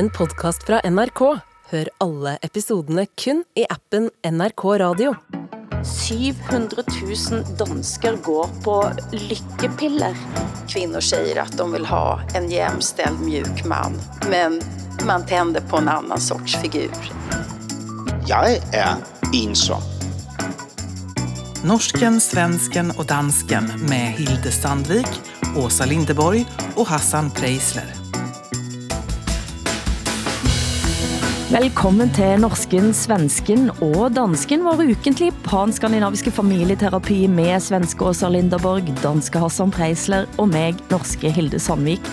en podkast fra NRK. Hør alle episodene kun i appen NRK Radio. 700 000 danskar går på lyckepiller. Kvinnor säger att de vill ha en jämställd mjuk man. Men man tänder på en annan sorts figur. Jeg er ensom. Norsken, svensken och dansken med Hilde Sandvik, Åsa Lindeborg och Hassan Preisler. Velkommen til norsken, svensken og dansken, vår ukentlige panskandinaviske familieterapi med svenske Åsa Linderborg, danske Hassan Preisler og meg, norske Hilde Sandvik.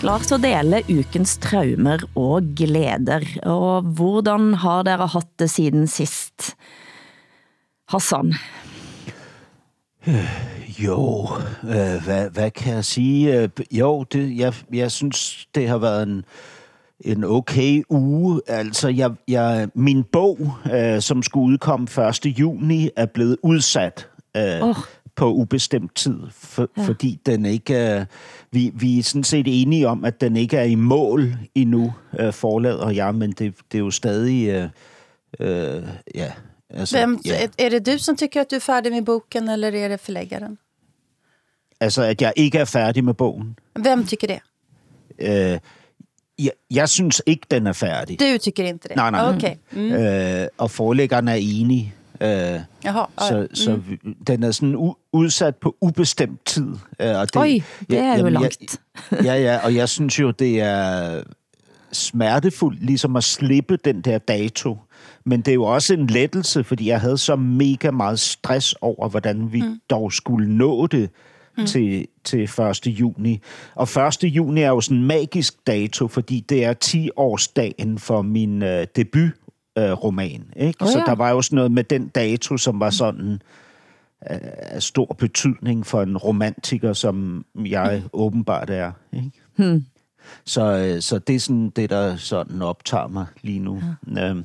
Klar til at dele ukens traumer og glæder. Og hvordan har dere haft det siden sist? Hassan? Jo, øh, hvad, hvad kan jeg sige? Øh, jo, det, jeg, jeg synes, det har været en, en okay uge. Altså, jeg, jeg, min bog, øh, som skulle udkomme 1. juni, er blevet udsat øh, oh. på ubestemt tid, for, ja. fordi den ikke... Øh, vi, vi er sådan set enige om, at den ikke er i mål endnu, øh, forlader jeg, men det, det er jo stadig... Øh, øh, ja, altså, Vem, ja. är det du som tycker att du är färdig med boken eller är det förläggaren? altså, at jeg ikke er færdig med bogen. Vem tycker det? Øh, jeg, jeg synes ikke, den er færdig. Du tycker inte det? Nej, nej. Okej. Mm. Øh, og forlæggeren er enig. Øh, Jaha. ja, så så vi, den er sådan u, udsat på ubestemt tid. Øh, og det, Oj, det er jo jamen, langt. Jeg, ja, ja, og jeg synes jo, det er smertefuldt ligesom at slippe den der dato. Men det er jo også en lettelse, fordi jeg havde så mega meget stress over, hvordan vi mm. dog skulle nå det mm. til, til 1. juni. Og 1. juni er jo sådan en magisk dato, fordi det er 10-årsdagen for min øh, debut øh, roman. Ikke? Så ja. der var jo sådan noget med den dato, som var sådan øh, af stor betydning for en romantiker, som jeg åbenbart er. Ikke? Hmm. Så, øh, så det er sådan det, der sådan optager mig lige nu. Ja. Øhm,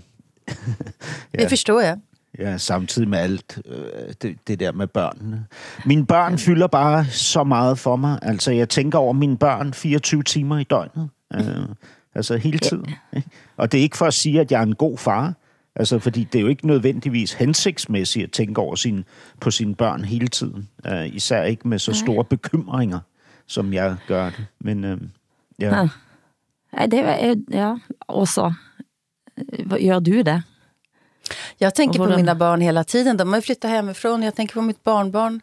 Det förstår jag. Ja, samtidig med alt øh, det, det der med børnene. Mine børn fylder bare så meget for mig. Altså, jeg tænker over mine børn 24 timer i døgnet. Øh, altså, hele tiden. Ikke? Og det er ikke for at sige, at jeg er en god far. Altså, fordi det er jo ikke nødvendigvis hensigtsmæssigt at tænke over sin, på sine børn hele tiden. Øh, især ikke med så store bekymringer, som jeg gør det. Men øh, ja. Nej, det er, ja, vad gör du det? Jag tänker på mina barn hela tiden. De har ju flyttat hemifrån. Jag tänker på mitt barnbarn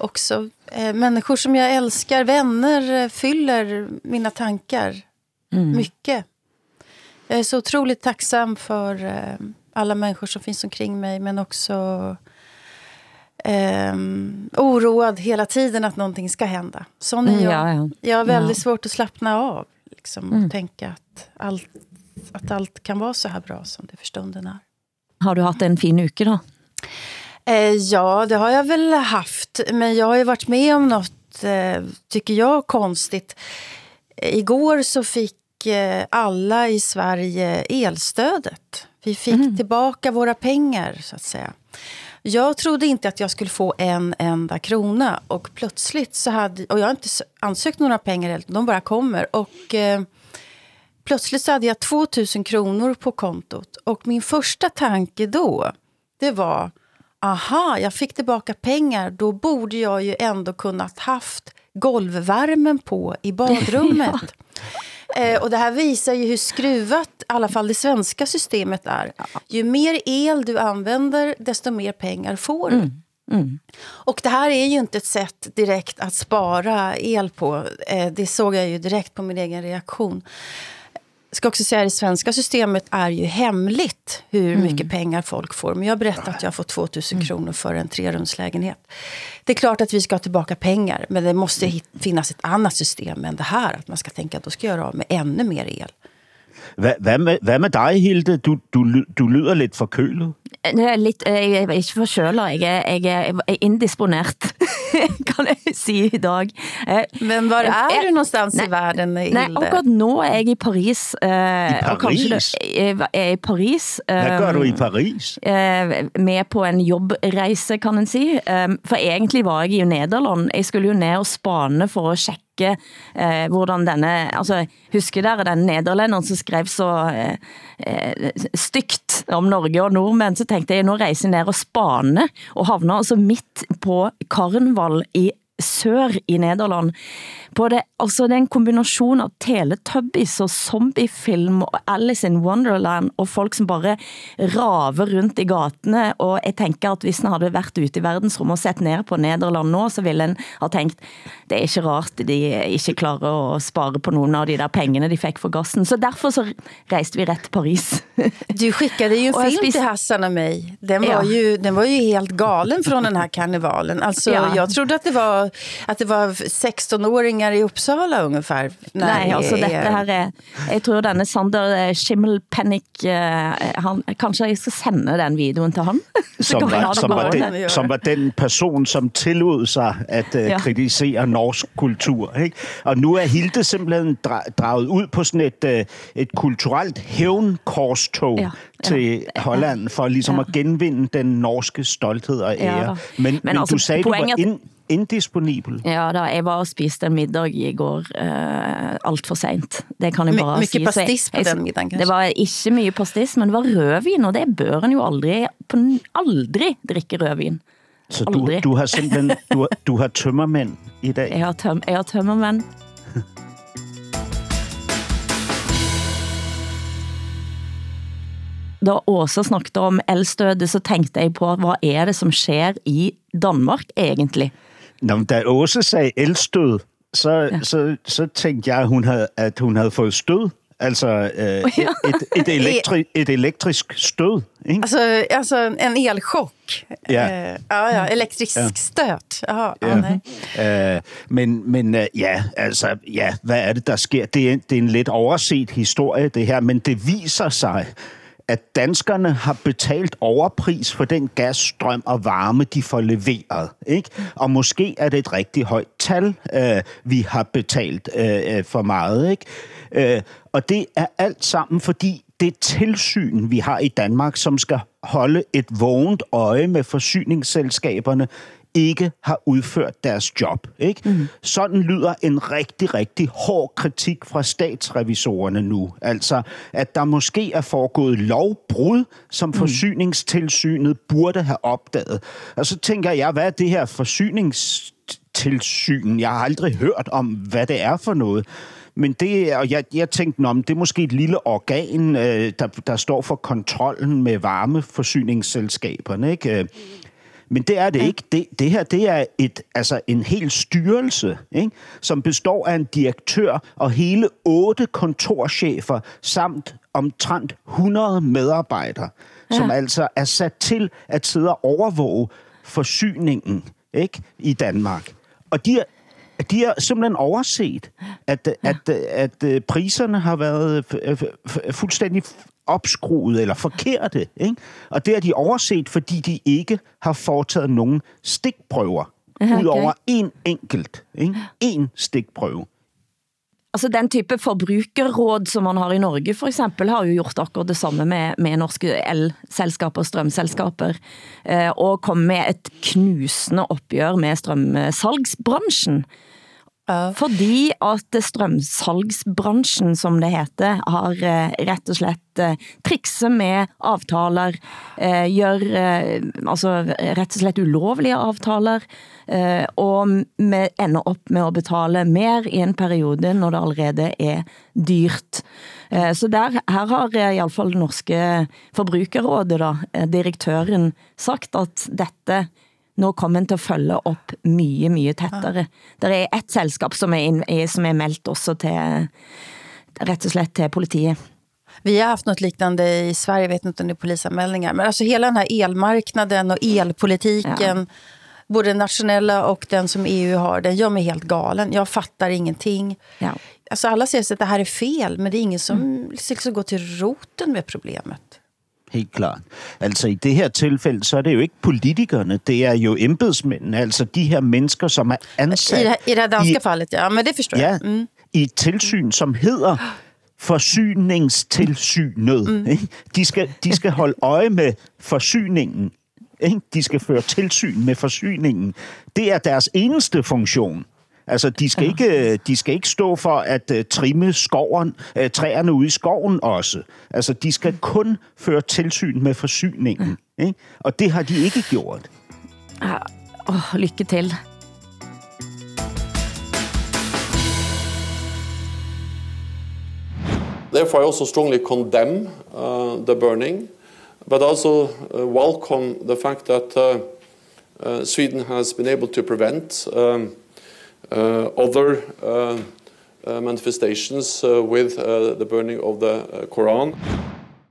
också. Eh, människor som jag älskar, vänner, eh, fyller mina tankar mycket. Jag är så otroligt tacksam för eh, alla människor som finns omkring mig. Men också eh, oroad hela tiden att någonting ska hända. Sån är Mm, jag. ja, ja. Jag har väldigt Ja. svårt att slappna av. Liksom, och tänka att allt, att allt kan vara så här bra som det för stunden är. Har du haft en fin uke då? Eh, ja, det har jag väl haft. Men jag har ju varit med om något, eh, tycker jag, konstigt. Igår så fick eh, alla i Sverige elstödet. Vi fick tillbaka våra pengar, så att säga. Jag trodde inte att jag skulle få en enda krona. Och plötsligt så hade... Och jag har inte ansökt några pengar, de bara kommer. Och... Eh, Plötsligt så hade jag 2000 kronor på kontot. Och min första tanke då, det var... Aha, jag fick tillbaka pengar. Då borde jag ju ändå kunnat haft golvvärmen på i badrummet. eh, och det här visar ju hur skruvat i alla fall det svenska systemet är. Ju mer el du använder, desto mer pengar får du. Och det här är ju inte ett sätt direkt att spara el på. Eh, det såg jag ju direkt på min egen reaktion. Ska också säga det svenska systemet är ju hemligt hur mycket pengar folk får. Men jag berättade att jag får 2000 kronor för en trerumslägenhet. Det är klart att vi ska ha tillbaka pengar. Men det måste hit- finnas ett annat system än det här. Att man ska tänka att då ska jag göra av med ännu mer el. Hvad, hvad, med, hvad med dig, Hilde? Du, du, du lyder lidt forkølet. Det er lidt, jeg er ikke forkølet, jeg er, jeg er indisponert, kan jeg sige i dag. Eh, Men var er eh, du någonstans nej, i världen, Hilde? Nej, akkurat nu er jeg i Paris. Uh, I Paris? jeg er i Paris. Hvad gør du i Paris? uh, med på en jobbrejse, kan man sige. Um, for egentlig var jeg i Nederland. Jeg skulle jo ned og spane for at tjekke eh, hvordan denne, altså husker dere den nederlænderen, som skrev så eh, eh, stygt om Norge og nordmænd, så tænkte jeg, nu rejser ned og spane, og havner altså midt på karneval i sør i Nederland. På det, altså det er en kombination av Teletubbies og zombiefilm og Alice in Wonderland og folk som bare raver rundt i gatene. Og jeg tænker at hvis en havde været ute i verdensrummet og sett ned på Nederland nå, så ville en ha tænkt, det er ikke rart de ikke klarer at spare på nogen av de der pengene de fik for gassen. Så derfor så rejste vi rätt til Paris. Du skickade ju en film spis- till Hassan och mig. Den var, Ja. ju, den var ju helt galen från den här karnevalen. Alltså, Ja. Jag trodde att det var, att det var 16-åringar i Uppsala ungefär. Nej, dette är- her er, jeg tror denne Sander eh, Schimmelpenning, eh, han, kanskje jeg skal sende den videoen til han? Så Som var, som, var den- som var den person, som tillod sig at uh, Ja. ja. kritisere norsk kultur. Ikke? Og nu er Hilde simpelthen dra- draget ud på sådan et, uh, et kulturelt hævnkorstog Ja, ja. ja, til Holland, for ligesom Ja. at genvinde den norske stolthed og Ja, ære. da. men, Men men, altså, du sagde, du var ind, indisponibel. Ja, da jeg var og spiste en middag i går uh, alt for sent. Det kan jeg My- bare mycket sige. Jeg- pastis på jeg- den middagen, kanskje? Det var ikke mye pastis, men det var rødvin, og det bør en jo aldrig, på, aldrig drikke rødvin. Så du, du har simpelthen du har, du har tømmermænd i dag. Jeg har, tøm, jeg har tømmermænd. Da Åsa snakket om elstødet, så tænkte jeg på, hvad er det som sker i Danmark egentlig? Nå, men da Åse sagde elstød, så, ja. så, så tænkte jeg, at hun havde, at hun havde fået stød. Altså øh, et, et, elektri, et elektrisk stød. Ikke? Alltså, alltså en elchock. Ja. Eh, ja, ja, elektrisk Ja. stöt. Jaha, ja. Ja. nej. Øh, men men øh, ja, altså, ja, hvad er det, der sker? Det er, det er en lidt overset historie, det her, men det viser sig, at danskerne har betalt overpris for den gas, strøm og varme, de får leveret. Ikke? Og måske er det et rigtig højt tal, øh, vi har betalt øh, øh for meget. Ikke? Øh, og det er alt sammen, fordi det tilsyn, vi har i Danmark, som skal holde et vågent øje med forsyningsselskaberne, ikke har udført deres job. Ikke? Mm. Sådan lyder en rigtig, rigtig hård kritik fra statsrevisorerne nu. Altså, at der måske er foregået lovbrud, som forsyningstilsynet burde have opdaget. Og så tænker jeg, hvad er det her forsyningstilsyn? Jeg har aldrig hørt om, hvad det er for noget. Men det, og jeg, jeg tænkte, om det er måske et lille organ, øh, der, der står for kontrollen med varmeforsyningsselskaberne. Ikke? Øh, Men det er det ikke. Det, det her det er et, altså en hel styrelse, ikke? som består af en direktør og hele otte kontorchefer samt omtrent 100 medarbejdere, ja. som altså er sat til at sidde og overvåge forsyningen ikke? i Danmark. Og de er, de har simpelthen overset, at, ja. at, at, at priserne har været f- fuldstændig opskruet eller forkerte. Ikke? Og det har de overset, fordi de ikke har foretaget nogen stikprøver. Okay. Udover en enkelt. Ikke? En stikprøve. Altså den type forbrukerråd, som man har i Norge for eksempel, har jo gjort akkurat det samme med, med norske el-selskaper, strømselskaper, eh, og kom med et knusende opgør med strømsalgsbranchen. Ja. Fordi at strømsalgsbranchen, som det heter, har eh, rett og slett eh, trikset med avtaler, eh, gjør eh, altså rett og slett ulovlige avtaler, og med, ender op med at betale mer i en periode, når det allerede er dyrt. Så der, her har i alle fall det norske forbrukerrådet, da, direktøren, sagt at dette nå kommer en til at følge op mye, mye tettere. Der er et selskab, som er, er, som er meldt også til, rätt och slett till politiet. Vi har haft något liknande i Sverige, jag vet inte om det är polisanmälningar. Men alltså hela den här elmarknaden och elpolitiken, både den nationella och den som EU har, den gör mig helt galen. Jag fattar ingenting. Ja. Alltså alla säger att det här är fel, men det är ingen som liksom går till roten med problemet. Helt klart. Altså i det her tilfælde, så er det jo ikke politikerne, det er jo embedsmændene, altså de her mennesker, som er ansat... I det, I det här danska fallet, ja. Men det förstår Ja. Mm. i et tilsyn, som hedder forsyningstilsynet. Mm. Ikke? De, skal, de skal holde øje med forsyningen. Ikke? De skal føre tilsyn med forsyningen. Det er deres eneste funktion. Altså, de skal, ikke, de skal ikke stå for at uh, trimme skoven, uh, træerne ude i skoven også. Altså, de skal kun føre tilsyn med forsyningen. Ikke? Og det har de ikke gjort. Ja, åh, lykke til. Therefore, I also strongly condemn uh, the burning, but also uh, welcome the fact that uh, uh, Sweden has been able to prevent um, Uh, other uh, uh, manifestations uh, with uh, the burning of the uh, Quran.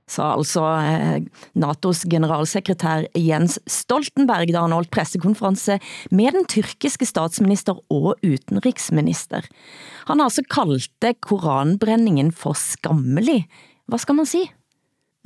Så altså eh, NATO's generalsekretær Jens Stoltenberg, da han holdt pressekonference med den tyrkiske statsminister og utenriksminister. Han har altså kaldt koranbrændingen for skammelig. Hvad skal man sige?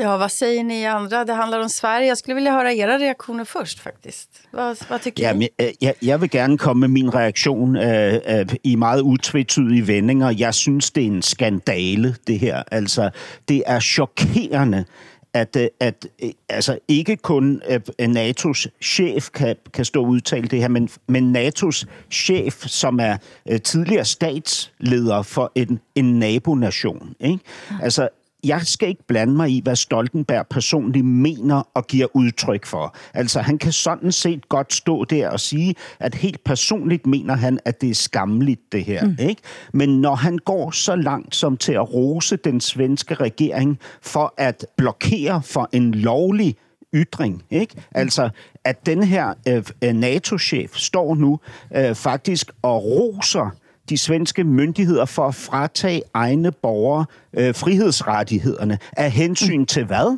Ja, vad säger ni andra? Det handlar om Sverige. Jag skulle vilja höra era reaktioner först faktiskt. Vad, vad tycker Ja, men, jeg, jeg vil gerne komme med min reaktion øh, øh, i meget utvetydige vendinger. Jeg synes, det er en skandale, det her. Altså, det er chokerende, at, at altså, ikke kun NATO's chef kan, kan stå og udtale det her, men, men NATO's chef, som er tidligere statsleder for en, en nabonation. Ikke? Altså, jeg skal ikke blande mig i, hvad Stoltenberg personligt mener og giver udtryk for. Altså, han kan sådan set godt stå der og sige, at helt personligt mener han, at det er skammeligt, det her. Mm. Ikke? Men når han går så langt som til at rose den svenske regering for at blokere for en lovlig ytring. Ikke? Altså, at den her øh, NATO-chef står nu øh, faktisk og roser de svenske myndigheder for at fratage egne borgere øh, frihedsrettighederne af hensyn til hvad?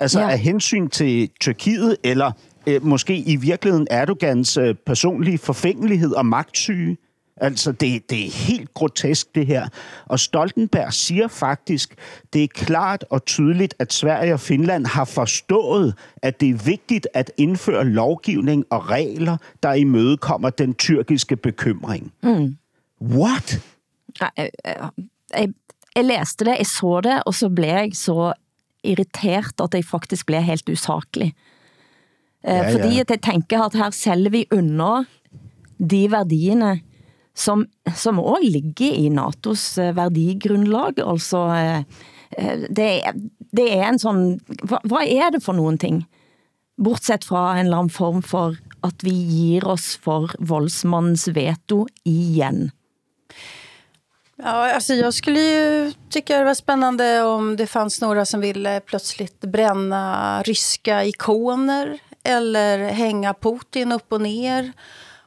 Altså Ja. af hensyn til Tyrkiet, eller øh, måske i virkeligheden Erdogans øh, personlige forfængelighed og magtsyge? Altså, det, det er helt grotesk, det her. Og Stoltenberg siger faktisk, det er klart og tydeligt, at Sverige og Finland har forstået, at det er vigtigt at indføre lovgivning og regler, der imødekommer den tyrkiske bekymring. Mm. What? Jeg, jeg, jeg, læste det, jeg så det, og så blev jeg så irritert, at jeg faktisk blev helt usaklig. Ja, Ja, Fordi at jeg tænker at her sælger vi under de værdierne, som, som også ligger i NATO's eh, værdigrundlag. Altså, eh, eh, det, det er en sådan, hvad, hvad er det for nogen ting? Bortset fra en eller anden form for, at vi giver os for voldsmandens veto igen. Ja, alltså jag skulle ju tycka det var spännande om det fanns några som ville plötsligt bränna ryska ikoner eller hänga Putin upp och ner.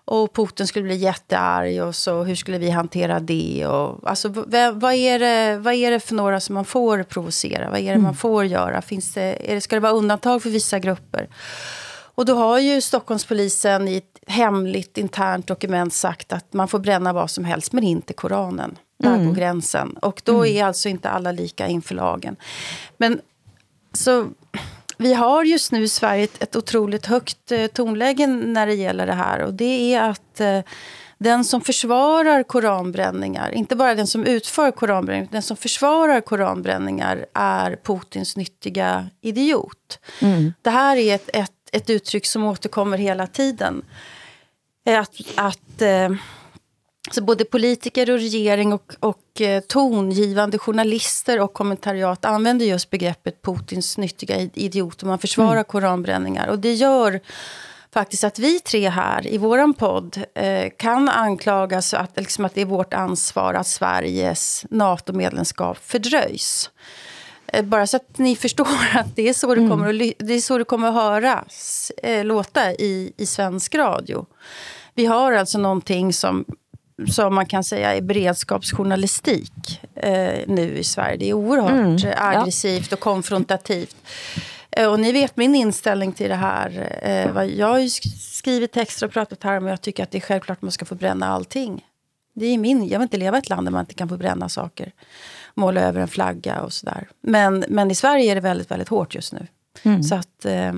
Och Putin skulle bli jättearg och så hur skulle vi hantera det? Och, alltså, vad, är det, vad är det för några som man får provocera? Vad är det man får göra? Finns det, är det, ska det vara undantag för vissa grupper? Och då har ju Stockholmspolisen i ett hemligt internt dokument sagt att man får bränna vad som helst, men inte Koranen. Där går gränsen. Och då är alltså inte alla lika inför lagen. Men så vi har just nu i Sverige ett, ett otroligt högt eh, tonläge när det gäller det här. Och det är att eh, den som försvarar koranbränningar, inte bara den som utför koranbränningar, den som försvarar koranbränningar är Putins nyttiga idiot. Det här är ett, ett, ett uttryck som återkommer hela tiden. Eh, Att, att eh, så både politiker och regering och, och eh, tongivande journalister och kommentariat använder just begreppet Putins nyttiga idiot och man försvarar koranbränningar. Och det gör faktiskt att vi tre här i våran podd eh, kan anklagas att, liksom att det är vårt ansvar att Sveriges NATO-medlemskap fördröjs. Eh, Bara så att ni förstår att det är så det kommer att, det är så det kommer att höras, eh, låta i, i svensk radio. Vi har alltså någonting som, som man kan säga är beredskapsjournalistik eh, nu i Sverige. Det är oerhört eh, aggressivt och konfrontativt. Eh, och ni vet min inställning till det här. Eh, vad- jag har ju sk- skrivit texter och pratat här om jag tycker att det är självklart att man ska få bränna allting. Det är min, jag vill inte leva i ett land där man inte kan få bränna saker. Måla över en flagga och sådär. Men, men i Sverige är det väldigt, väldigt hårt just nu. Mm. Så att eh,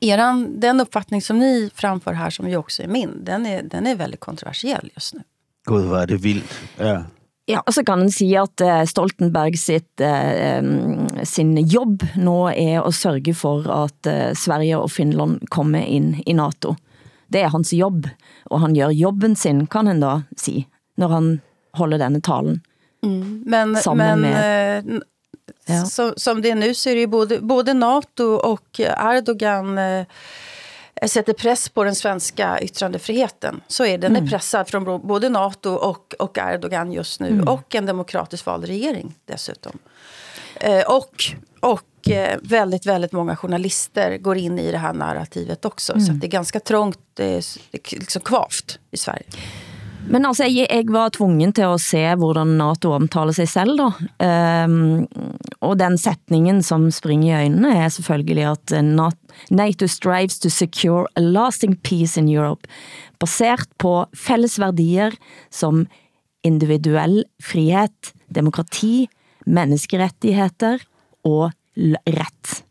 eran, den uppfattning som ni framför här, som ju också är min, den är, den är väldigt kontroversiell just nu. Gud, hvor er det vildt. Ja. Ja, og så kan man sige, at eh, Stoltenberg sitt, eh, sin jobb nå er at sørge for, at eh, Sverige og Finland kommer ind i NATO. Det er hans jobb, og han gør jobben sin, kan han da sige, når han holder denne talen. Mm. Men, men med, eh, ja. så, som det är nu så är det ju både, både NATO och Erdogan eh, sätter press på den svenska yttrandefriheten. Så är den mm. är pressad från både NATO och, och Erdogan just nu. Mm. Och en demokratiskt vald regering dessutom. Eh, och och eh, väldigt, väldigt många journalister går in i det här narrativet också. Mm. Så det är ganska trångt, det är liksom kvavt i Sverige. Men altså, jeg, jeg var tvungen til at se, hvordan NATO omtaler sig selv da. Um, og den sætningen, som springer i øjnene, er selvfølgelig at øh, NATO strives to secure a lasting peace in Europe, baseret på fælles værdier som individuel frihed, demokrati, menneskerettigheder og ret.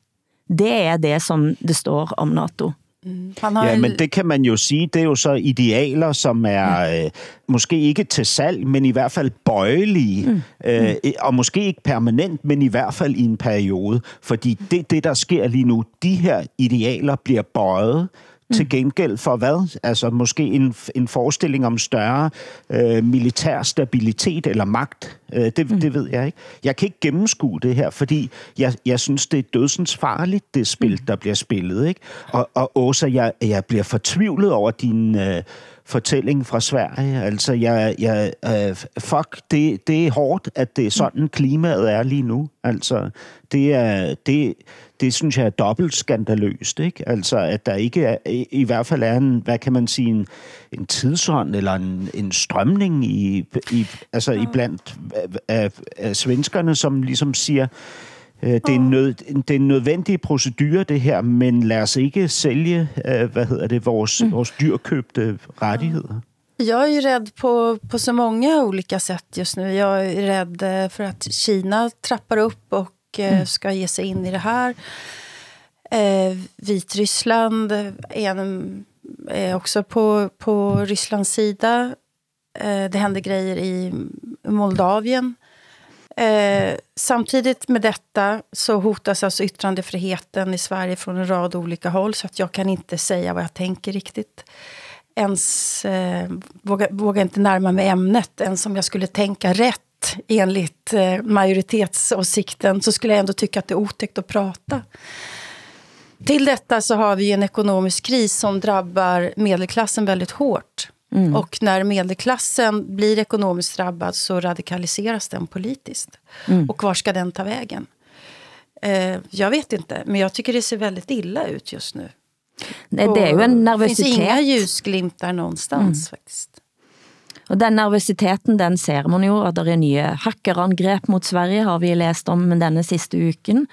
Det er det, som det står om NATO. Mm. Ja, men det kan man jo sige, det er jo så idealer, som er øh, måske ikke til salg, men i hvert fald bøjelige, mm. øh, og måske ikke permanent, men i hvert fald i en periode. Fordi det, det der sker lige nu, de her idealer bliver bøjet, til gengæld for hvad? Altså måske en, en forestilling om større øh, militær stabilitet eller magt. Øh, det, mm. det ved jeg ikke. Jeg kan ikke gennemskue det her, fordi jeg, jeg synes, det er dødsens farligt, det spil, mm. der bliver spillet. Ikke? Og, og Åsa, jeg, jeg bliver fortvivlet over din... Øh, fortælling fra Sverige. Altså, jeg, jeg, uh, fuck, det, det er hårdt, at det er sådan klimaet er lige nu. Altså, det er, det, det synes jeg er dobbelt skandaløst, ikke? Altså, at der ikke er, i, i hvert fald er en, hvad kan man sige, en, en tidsånd eller en, en strømning i, i, altså, i blandt af, af svenskerne, som ligesom siger, det, er nød, det er en nødvendig procedure, det her, men lad os ikke sælge, øh, hvad hedder det, vores, mm. vores dyrkøbte rettigheder. Jag är ju rädd på, på så många olika sätt just nu. Jag är rädd eh, för att Kina trappar upp och eh, mm. ska ge sig in i det här. Eh, Vitryssland är, en, är också på, på Rysslands sida. Eh, det händer grejer i Moldavien. Eh, Eh, samtidigt med detta så hotas alltså yttrandefriheten i Sverige från en rad olika håll så att jag kan inte säga vad jag tänker riktigt. Ens eh, våga, våga inte närma mig ämnet. Ens om jag skulle tänka rätt enligt eh, majoritetsåsikten så skulle jag ändå tycka att det är otäckt att prata. Till detta så har vi en ekonomisk kris som drabbar medelklassen väldigt hårt. Mm. Och när medelklassen blir ekonomiskt drabbad så radikaliseras den politiskt. Mm. Och var ska den ta vägen? Eh, jag vet inte, men jag tycker det ser väldigt illa ut just nu. Nej, det är ju en nervositet. Det finns inga ljusglimtar någonstans mm. faktiskt. Og den nervositeten, den ser man jo, at der er nye hackerangrep mot Sverige, har vi læst om denne sidste uken.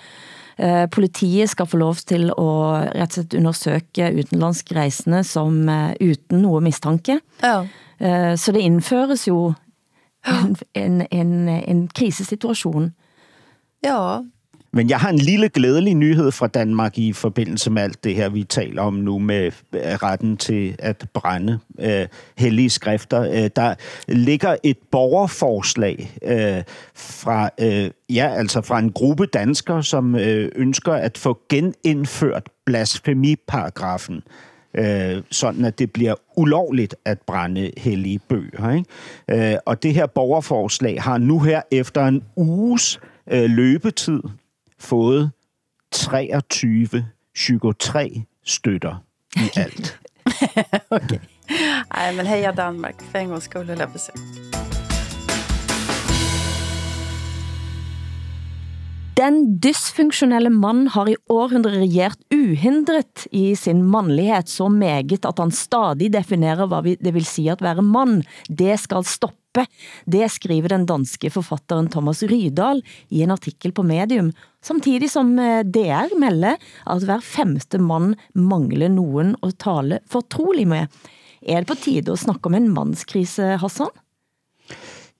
Eh, politiet skal få lov til at rett og slett undersøge utenlandsk reisende som uh, uden noget mistanke. Ja. Uh, så det indføres jo en, en, en, en krisesituation. Ja, men jeg har en lille glædelig nyhed fra Danmark i forbindelse med alt det her, vi taler om nu med øh, retten til at brænde øh, hellige skrifter. Øh, der ligger et borgerforslag øh, fra, øh, ja, altså fra en gruppe danskere, som øh, ønsker at få genindført blasfemiparagrafen øh, sådan at det bliver ulovligt at brænde hellige bøger. Ikke? Øh, og det her borgerforslag har nu her efter en uges øh, løbetid fået 23 psyko-3 støtter i alt. okay. Ej, men heja Danmark. For en gång skull, höll jag på Den dysfunktionelle mand har i århundre regeret uhindret i sin mandlighed så meget, at han stadig definerer, hvad det vil sige at være mand. Det skal stoppe. Det skriver den danske forfatteren Thomas Rydal i en artikel på Medium, samtidig som eh, DR melder at hver femte mand mangler nogen at tale fortrolig med. Er det på tide at snakke om en mandskrise, Hassan?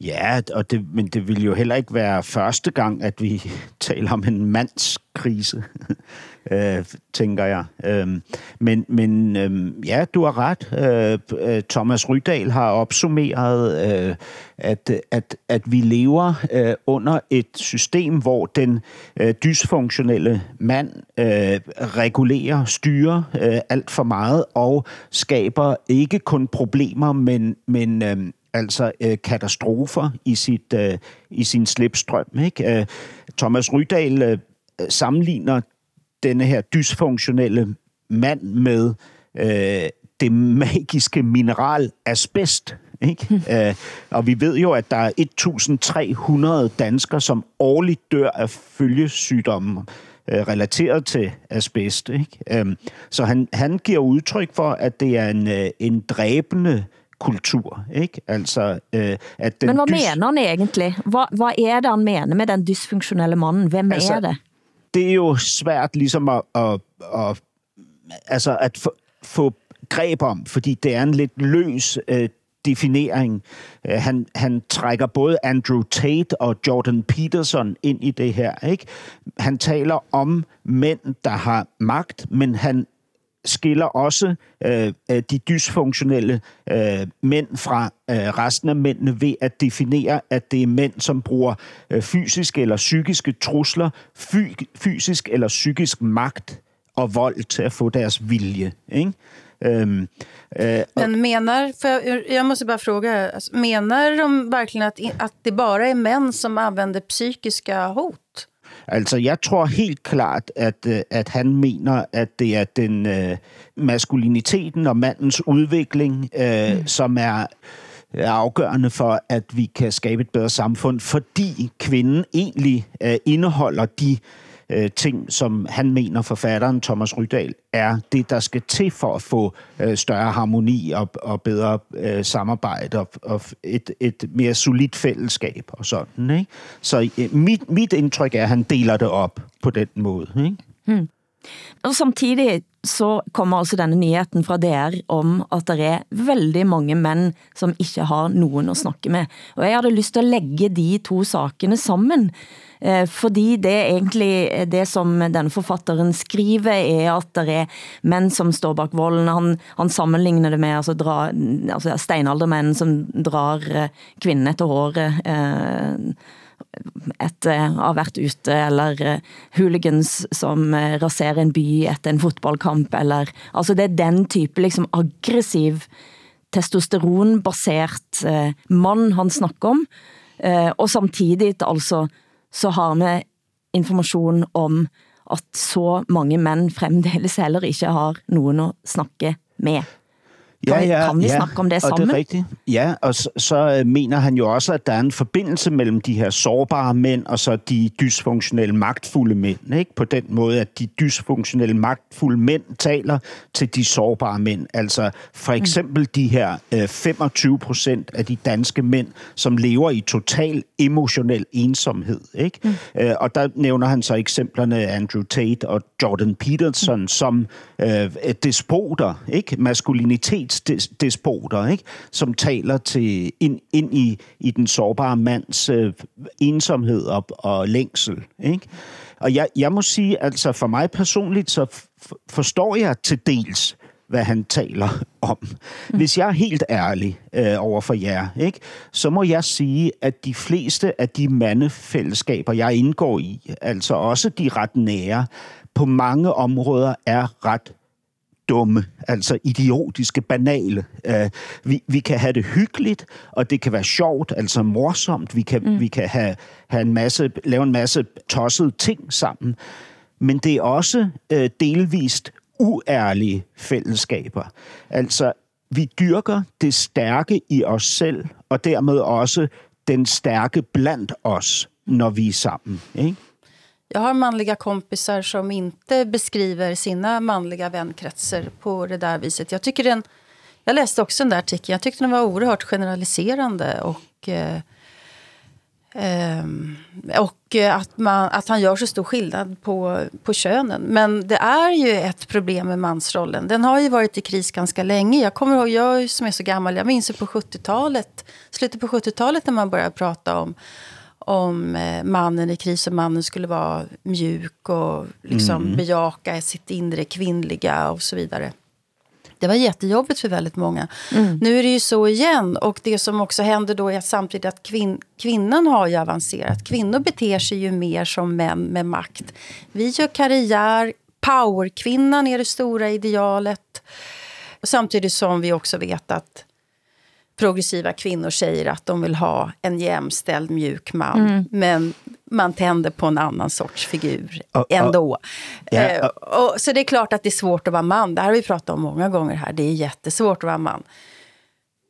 Ja, og det, men det vil jo heller ikke være første gang, at vi taler om en mandskrise, øh, tænker jeg. Øhm, men men øhm, ja, du har ret. Øh, øh, Thomas Rydahl har opsummeret, øh, at, at, at vi lever øh, under et system, hvor den øh, dysfunktionelle mand øh, regulerer, styrer øh, alt for meget og skaber ikke kun problemer, men, men øh, altså øh, katastrofer i, sit, øh, i sin slipstrøm. Ikke? Øh, Thomas Rydahl øh, sammenligner denne her dysfunktionelle mand med øh, det magiske mineral asbest. Ikke? øh, og vi ved jo, at der er 1.300 danskere, som årligt dør af følgesygdomme øh, relateret til asbest. Ikke? Øh, så han, han giver udtryk for, at det er en, øh, en dræbende kultur, ikke? Altså, øh, at den Men hvad mener han egentlig? Hvad, hvad er det, han mener med den dysfunktionelle manden? Hvem Altså, er det? det er jo svært ligesom at, at, at, altså at få, få greb om, fordi det er en lidt løs øh, definering. Øh, han, han trækker både Andrew Tate og Jordan Peterson ind i det her. Ikke? Han taler om mænd, der har magt, men han skiller også øh, øh, de dysfunktionelle øh, mænd fra øh, resten af mændene ved at definere, at det er mænd, som bruger øh, fysiske eller psykiske trusler, fy- fysisk eller psykisk magt og vold til at få deres vilje. Ikke? Øhm, øh, Men menar, för jag, jag måste bara fråga, alltså, menar de verkligen att, att det bara är män som använder psykiska hot? Altså, jeg tror helt klart, at, øh, at han mener, at det er den øh, maskuliniteten og mandens udvikling, øh, mm. som er er afgørende for, at vi kan skabe et bedre samfund, fordi kvinden egentlig øh, indeholder de øh, Øh, ting, som han mener, forfatteren Thomas Rydahl, er det, der skal til for at få øh, større harmoni og, og bedre øh, samarbejde og, og et, et mere solidt fællesskab og sådan. Ikke? Så øh, mit, mit indtryk er, at han deler det op på den måde. Ikke? Hmm. Og samtidig så kommer altså denne nyheten fra DR om, at der er veldig mange mænd, som ikke har nogen at snakke med. Og jeg havde lyst til at lægge de to sakene sammen, eh, fordi det er egentlig eh, det, som denne forfatteren skriver, er at der er mænd, som står bak volden. Han, han sammenligner det med altså, dra, altså steinaldermænd, som drar eh, kvinden håret, eh, etter at har været ute, eller eh, hooligans som eh, raserer en by efter en fotballkamp, eller, altså det er den type liksom aggressiv, testosteronbasert eh, mand, han snakker om, eh, og samtidig altså, så har vi information om, at så mange mænd fremdeles heller ikke har nogen at snakke med. Kan, vi, kan vi snakke om det og sammen? det er rigtigt. Ja, og så, så øh, mener han jo også, at der er en forbindelse mellem de her sårbare mænd og så de dysfunktionelle magtfulde mænd. Ikke? På den måde, at de dysfunktionelle magtfulde mænd taler til de sårbare mænd. Altså for eksempel mm. de her øh, 25 procent af de danske mænd, som lever i total emotionel ensomhed. Ikke? Mm. Øh, og der nævner han så eksemplerne Andrew Tate og Jordan Peterson mm. som øh, despoter, ikke? maskulinitets despoter, ikke? som taler til ind, ind i, i den sårbare mands øh, ensomhed og, og længsel. Ikke? Og jeg, jeg må sige, altså for mig personligt, så forstår jeg til dels, hvad han taler om. Hvis jeg er helt ærlig øh, over for jer, ikke, så må jeg sige, at de fleste af de mandefællesskaber, jeg indgår i, altså også de ret nære, på mange områder er ret dumme, altså idiotiske, banale. Uh, vi, vi kan have det hyggeligt, og det kan være sjovt, altså morsomt. Vi kan, mm. vi kan have, have en masse, lave en masse tossede ting sammen. Men det er også uh, delvist uærlige fællesskaber. Altså, vi dyrker det stærke i os selv, og dermed også den stærke blandt os, når vi er sammen. Ikke? Jag har manliga kompisar som inte beskriver sina manliga vänkretser på det där viset. Jag, tycker den, jag läste också den där artikeln. Jag tyckte den var oerhört generaliserande och eh, Ehm, och att, man, att han gör så stor skillnad på, på könen. Men det är ju ett problem med mansrollen. Den har ju varit i kris ganska länge. Jag kommer ihåg, jag som är så gammal, jag minns på 70-talet, slutet på 70-talet när man började prata om om eh, mannen i kris och mannen skulle vara mjuk och liksom mm. bejaka sitt inre kvinnliga och så vidare. Det var jättejobbigt för väldigt många. Mm. Nu är det ju så igen. Och det som också händer då är att samtidigt att kvin kvinnan har ju avancerat. Kvinnor beter sig ju mer som män med makt. Vi gör karriär. Powerkvinnan är det stora idealet. Samtidigt som vi också vet att progressiva kvinnor säger att de vill ha en jämställd mjuk man. Mm. Men man tänder på en annan sorts figur uh, uh, ändå. Yeah, uh. och, så det är klart att det är svårt att vara man. Det här har vi pratat om många gånger här. Det är jättesvårt att vara man.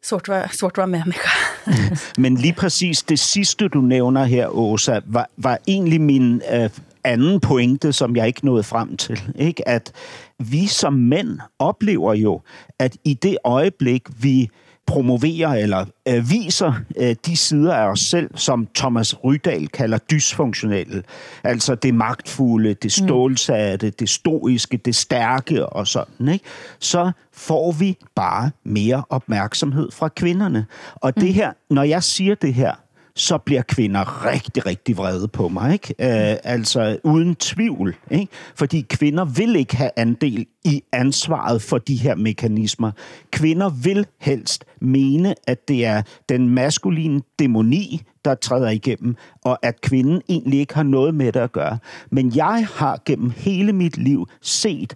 Svårt att vara, svårt att vara människa. Men lige præcis det sidste, du nævner her, Åsa, var, var egentlig min øh, anden pointe, som jeg ikke nåede frem til. Ikke? At vi som mænd oplever jo, at i det øjeblik, vi promoverer eller øh, viser øh, de sider af os selv, som Thomas Rydal kalder dysfunktionelle. Altså det magtfulde, det mm. stålsatte, det stoiske, det stærke og sådan. Ikke? Så får vi bare mere opmærksomhed fra kvinderne. Og det mm. her, når jeg siger det her, så bliver kvinder rigtig, rigtig vrede på mig. Ikke? Øh, altså uden tvivl. Ikke? Fordi kvinder vil ikke have andel i ansvaret for de her mekanismer. Kvinder vil helst mene, at det er den maskuline dæmoni, der træder igennem, og at kvinden egentlig ikke har noget med det at gøre. Men jeg har gennem hele mit liv set,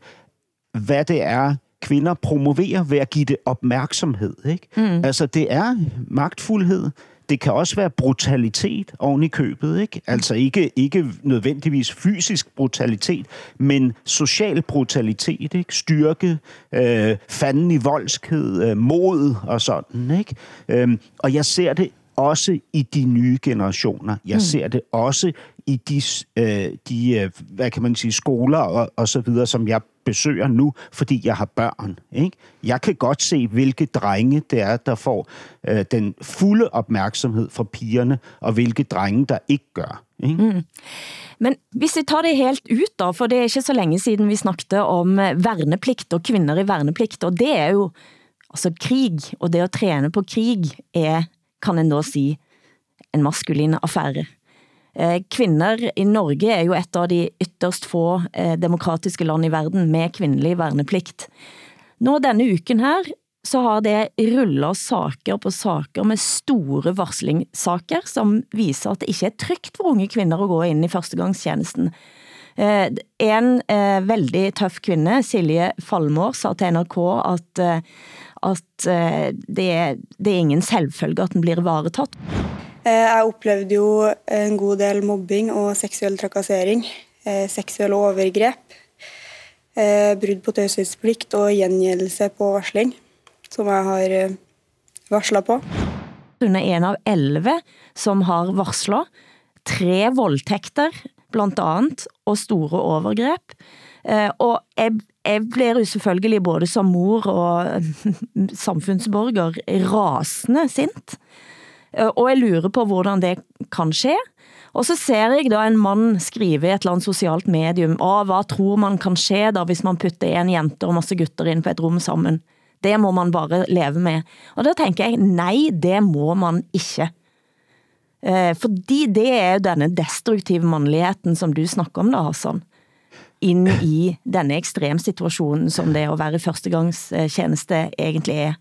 hvad det er, kvinder promoverer ved at give det opmærksomhed. Ikke? Mm. Altså, det er magtfuldhed, det kan også være brutalitet oven i købet, ikke? Altså ikke, ikke nødvendigvis fysisk brutalitet, men social brutalitet, ikke? Styrke, øh, fanden i voldskhed, øh, mod og sådan, ikke? Øhm, og jeg ser det også i de nye generationer. Jeg mm. ser det også i de, øh, de øh, hvad kan man sige, skoler og, og så videre, som jeg besøger nu, fordi jeg har børn. Ikke? Jeg kan godt se, hvilke drenge det er, der får øh, den fulde opmærksomhed fra pigerne, og hvilke drenge, der ikke gør. Ikke? Mm. Men hvis vi tager det helt ut da, for det er ikke så længe siden vi snakkede om øh, værneplikt og kvinder i værneplikt, og det er jo altså krig, og det at træne på krig er, kan en da sige, en maskulin affære. Eh, kvinder i Norge er jo et av de ytterst få eh, demokratiske land i verden med kvindelig værneplikt. Nå denne uken her, så har det rullet saker på saker med store varslingssaker, som viser at det ikke er trygt for unge kvinder å gå ind i førstegangstjenesten. Eh, en eh, veldig tøff kvinde, Silje Falmår, sa til NRK at, eh, at det, det er ingen selvfølge at den blir varetatt. Eh, jeg opplevde jo en god del mobbing og seksuell trakassering. Eh, seksuelle overgrep. Eh, brudd på taushetsplikt og gjengjeldelse på varsling, som jeg har eh, varslet på. Hun er en av 11 som har varslet. Tre voldtekter, blandt andet, og store overgrep. Eh, og jeg, jeg blir jo selvfølgelig både som mor og samfundsborger rasende sint. Eh, og jeg lurer på, hvordan det kan ske. Og så ser jeg da en mand skrive i et eller andet socialt medium, Åh, hvad tror man kan ske da, hvis man putter en jente og masse gutter ind på et rum sammen? Det må man bare leve med. Og der tænker jeg, nej, det må man ikke. Eh, fordi det er jo denne destruktive mandligheten, som du snakker om da, Hassan ind i denne ekstremsituationen, som det at være førstegangstjeneste egentlig er.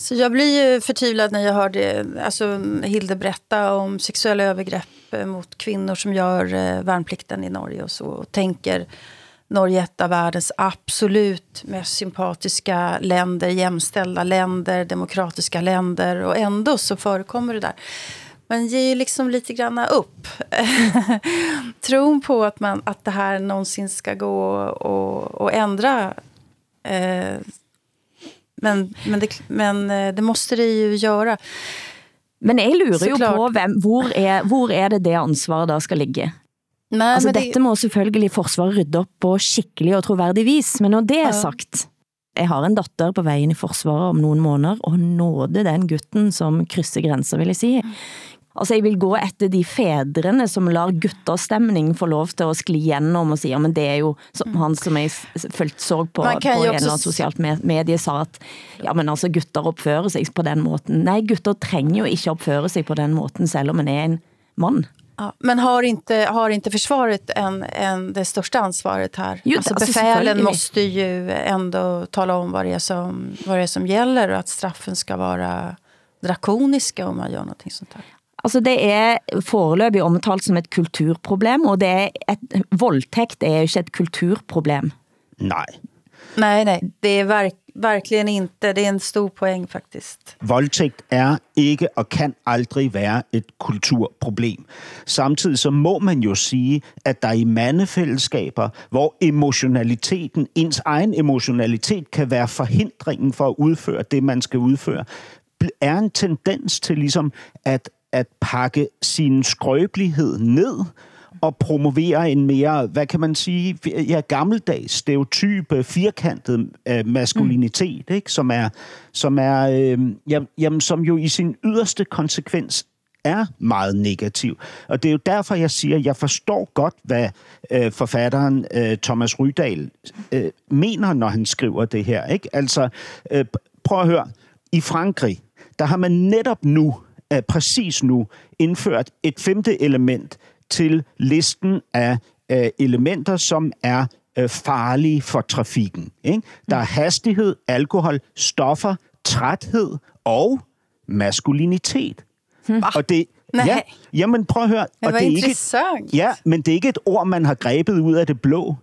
Så jag blir ju förtvivlad när jag hör det, alltså Hilde berätta om sexuella övergrepp eh, mot kvinnor som gör eh, värnplikten i Norge och så. Och tänker Norge ett av världens absolut mest sympatiska länder, jämställda länder, demokratiska länder. Och ändå så förekommer det där. Man ger ju liksom lite grann upp. Tron på att, man, att det här någonsin ska gå och, och ändra eh, men, men, det, men eh, det måste det ju göra. Men jeg lurer jo på, hvem, hvor, er, hvor er det det ansvaret der skal ligge? Nej, altså, det... dette må selvfølgelig forsvaret rydde op på skikkelig og troværdig vis, men når det er sagt, jeg har en datter på vejen i forsvaret om nogle måneder, og nåde den gutten som krydser grænser, vil jeg sige. Altså, jeg vil gå efter de fædrene, som lar gutterstemning få lov til at skli igennem og sige, ja, men det er jo som han som jeg s- følt så på, på en eller anden socialt me- medie, sa at ja, men altså, gutter opfører sig på den måten. Nej, gutter trænger jo ikke opføre sig på den måten, selv om man er en mand. Ja, men har inte, har inte försvaret en, en, det största ansvaret här? Jo, alltså alltså, befälen måste ju ändå tala om vad det, är som, vad det är som gäller och att straffen ska vara drakoniska om man gör någonting sånt här. Altså det er foreløbig omtalt som et kulturproblem, og det er et, voldtægt er jo ikke et kulturproblem. Nej. Nej, nej, det är verk, verkligen inte. Det är en stor poäng faktiskt. Voldtægt er ikke og kan aldrig være et kulturproblem. Samtidig så må man jo sige, at der i mandefællesskaber, hvor emotionaliteten, ens egen emotionalitet kan være forhindringen for at udføre det, man skal udføre, er en tendens til ligesom at, at pakke sin skrøbelighed ned og promovere en mere, hvad kan man sige, ja, gammeldags, stereotype, firkantet øh, maskulinitet, mm. ikke? som er, som er øh, jamen, jamen, som jo i sin yderste konsekvens er meget negativ. Og det er jo derfor, jeg siger, at jeg forstår godt, hvad øh, forfatteren øh, Thomas Rydahl øh, mener, når han skriver det her. Ikke? Altså, øh, prøv at høre. I Frankrig, der har man netop nu, øh, præcis nu, indført et femte element til listen af øh, elementer, som er øh, farlige for trafikken. Ikke? Der er hastighed, alkohol, stoffer, træthed og maskulinitet. Hmm. Og det, Nej. ja, jamen prøv at høre. Det og var det er ikke. Ja, men det er ikke et ord, man har grebet ud af det blå.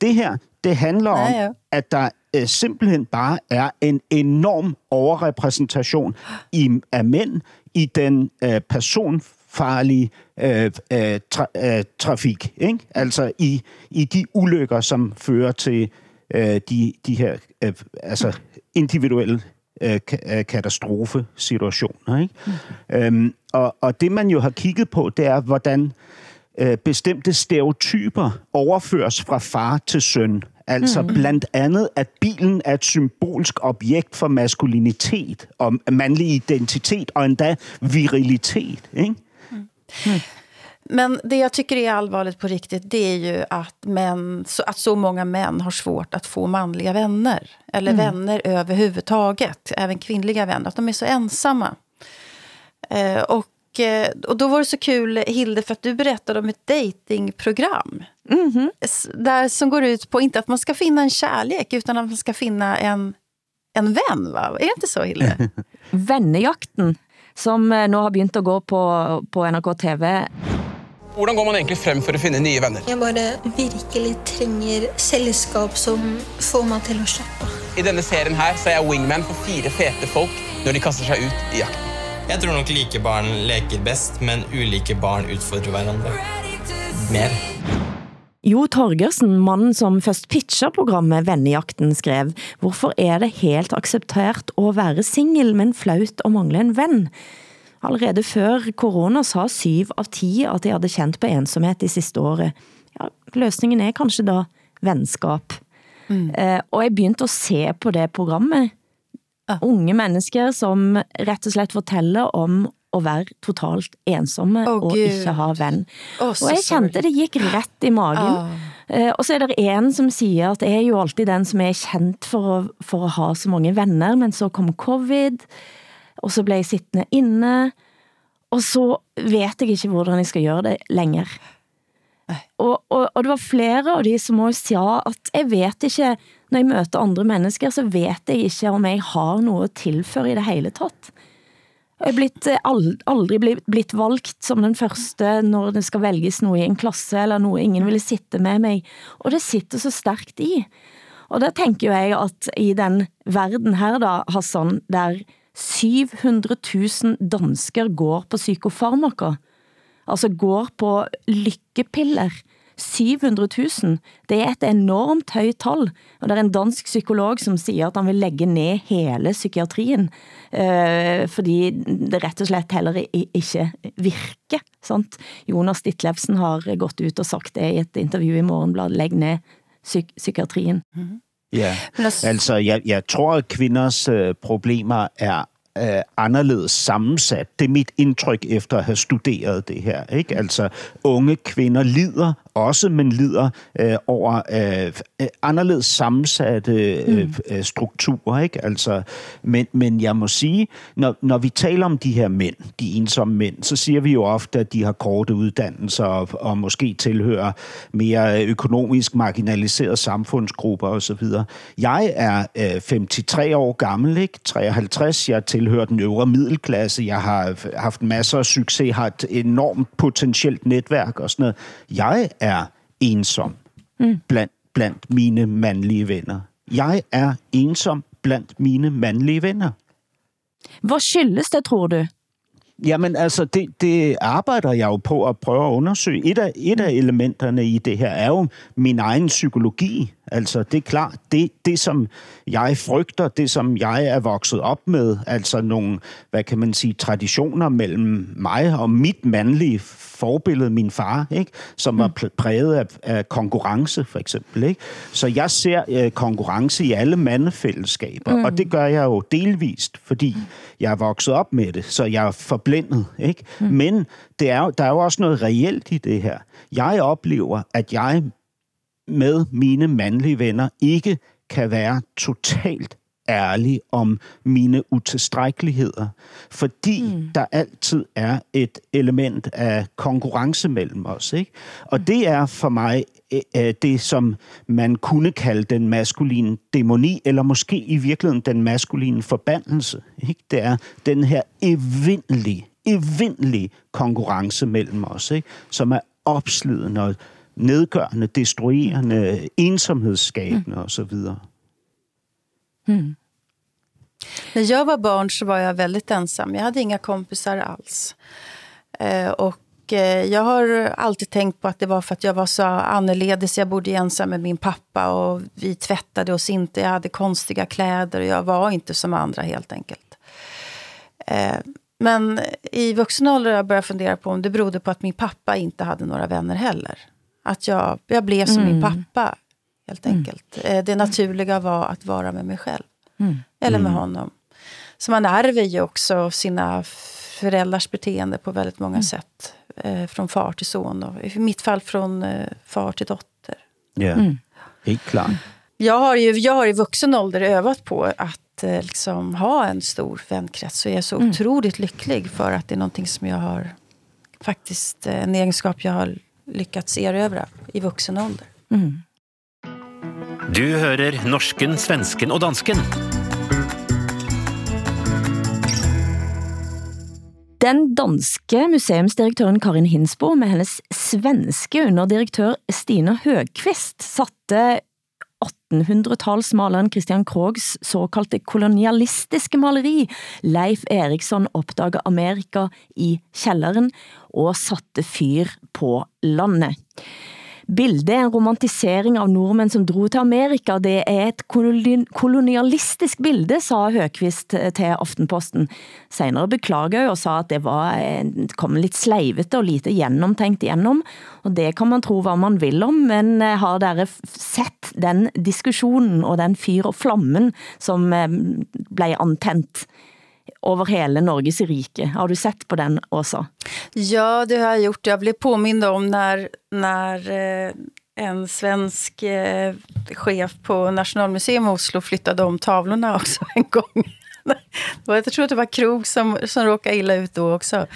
Det her, det handler om, Ja, ja. at der øh, simpelthen bare er en enorm overrepræsentation i, af mænd i den øh, personfarlige øh, øh, tra, øh, trafik. Ikke? Altså i, i de ulykker, som fører til øh, de, de her øh, altså individuelle øh, øh, katastrofesituationer. Ikke? Mm. Øhm, og, og det, man jo har kigget på, det er, hvordan øh, bestemte stereotyper overføres fra far til søn. Altså mm. blandt andet, at bilen er et symbolsk objekt for maskulinitet og mandlig identitet og endda virilitet. Ikke? Men det jag tycker är allvarligt på riktigt det är ju att, män, så, att så många män har svårt att få manliga vänner. Eller vänner överhuvudtaget. Även kvinnliga vänner. Att de är så ensamma. Eh, och, eh, och då var det så kul, Hilde, för att du berättade om ett datingprogram. S- Där som går ut på inte att man ska finna en kärlek, utan att man ska finna en, en vän. Va? Är det inte så, Hilde? Vennejakten, som eh, nu har begynt at gå på, på NRK TV, Hvordan går man egentlig frem for å finne nye venner? Jeg bare virkelig trenger selskap som får meg til å slappe av. I denne serien her så er jeg wingman for fire fete folk når de kaster seg ut i jakten. Jeg tror nok like barn leker best, men ulike barn utfordrer hverandre. Mer. Jo Torgersen, mannen som først pitcher programmet Vennejakten, skrev Hvorfor er det helt acceptert å være single, men flaut å mangle en venn? Allerede før corona sa syv av ti at de hadde kjent på ensomhet de siste året. Ja, løsningen er kanskje da venskap. Eh, og jeg begynte å se på det programmet. Unge mennesker som rett og slett fortæller om at være totalt ensomme Åh, og Gud. ikke ha venn. Åh, så og jeg sorry. det gik rett i magen. Eh, og så er det en som siger at jeg er jo alltid den som er kendt for å, for å ha så mange venner, men så kom covid, og så blev jeg sittende inne, og så vet jeg ikke hvordan jeg skal gøre det længere. Og, og, og det var flere av de som også sa at jeg vet ikke, når jeg møter andre mennesker, så vet jeg ikke om jeg har noe å tilføre i det hele tatt er blitt, eh, aldrig aldri blitt, blitt valgt som den første når det skal velges noe i en klasse, eller noe ingen ville sitte med meg. Og det sitter så stærkt i. Og der tænker jo jeg at i den verden her da, Hassan, der 700 000 dansker går på psykofarmaka, altså går på lykkepiller, 700 000, det er et enormt højt tal, og det er en dansk psykolog som siger at han vil lægge ned hele psykiatrien, øh, fordi det rett og slett heller ikke virker. Sant? Jonas Ditlevsen har gått ut og sagt det i et interview i Morgenbladet, læg ned psyk psykiatrien. Ja, Men altså- altså jeg, jeg tror, at kvinders øh, problemer er øh, anderledes sammensat. Det er mit indtryk efter at have studeret det her. Ikke? Altså, unge kvinder lider også, men lider øh, over øh, øh anderledes sammensatte øh, mm. øh, strukturer. Ikke? Altså, men, men jeg må sige, når, når vi taler om de her mænd, de ensomme mænd, så siger vi jo ofte, at de har korte uddannelser og, og måske tilhører mere økonomisk marginaliserede samfundsgrupper osv. Jeg er øh, 53 år gammel, ikke? 53. Jeg tilhører den øvre middelklasse. Jeg har haft masser af succes, har et enormt potentielt netværk og sådan noget. Jeg er ensom mm. blandt, blandt mine mandlige venner. Jeg er ensom blandt mine mandlige venner. Hvor skyldes det, tror du? Jamen altså, det, det arbejder jeg jo på at prøve at undersøge. Et af, et af elementerne i det her er jo min egen psykologi. Altså, det er klart, det, det som jeg frygter, det som jeg er vokset op med, altså nogle, hvad kan man sige, traditioner mellem mig og mit mandlige forbillede, min far, ikke? som var mm. præget af, af konkurrence, for eksempel. Ikke? Så jeg ser øh, konkurrence i alle mandefællesskaber, mm. og det gør jeg jo delvist, fordi jeg er vokset op med det, så jeg er forblændet. Ikke? Mm. Men det er, der er jo også noget reelt i det her. Jeg oplever, at jeg med mine mandlige venner ikke kan være totalt ærlig om mine utilstrækkeligheder, fordi mm. der altid er et element af konkurrence mellem os. Ikke? Og det er for mig øh, det, som man kunne kalde den maskuline dæmoni, eller måske i virkeligheden den maskuline forbandelse. Ikke? Det er den her evindelige, evindelige konkurrence mellem os, ikke? som er opslidende og nedgørende, destruerende, ensomhedsskabende mm. osv. Mm. När jag var barn så var jag väldigt ensam. Jag hade inga kompisar alls. Eh, och eh, jag har alltid tänkt på att det var för att jag var så annorledes. Jag bodde ensam med min pappa och vi tvättade oss inte. Jag hade konstiga kläder och jag var inte som andra helt enkelt. Eh, men i vuxen ålder har jag börjat fundera på om det berodde på att min pappa inte hade några vänner heller. Att jag, jag blev som mm. min pappa, helt mm. enkelt. Mm. Det naturliga var att vara med mig själv. Mm. Eller med mm. honom. Så man ärver ju också sina föräldrars beteende på väldigt många mm. sätt. Eh, från far till son och i mitt fall från eh, far till dotter. Ja, mm. helt klart. Jag har, ju, jag har i vuxen ålder övat på att eh, liksom, ha en stor vänkrets. Och jag är så mm. otroligt lycklig för att det är någonting som jag har faktiskt en egenskap jag har lyckats erövra i vuxen ålder. Mm. Du hører norsken, svensken og dansken. Den danske museumsdirektøren Karin Hinsbo med hennes svenske underdirektør Stina Høgqvist satte 1800-talsmaleren Christian Krogs såkaldte kolonialistiske maleri Leif Eriksson opdager Amerika i kjelleren og satte fyr på landet bilde, en romantisering av nordmænd, som drog til Amerika. Det er et kolonialistisk bilde, sa Høgqvist eh, til Aftenposten. Senere beklager og sa, at det var kom lidt sleivete og lite gennemtænkt igennem. Og det kan man tro, hvad man vil om, men eh, har dere sett den diskussionen og den fyr og flammen, som eh, blev antændt over hele Norges rike. Har du sett på den också? Ja, det har jag gjort. Jag blev påmind om när, när eh, en svensk eh, chef på Nationalmuseum i Oslo flyttade om tavlorna också en gång. jag tror att det var Krog som, som råkade illa ut då också.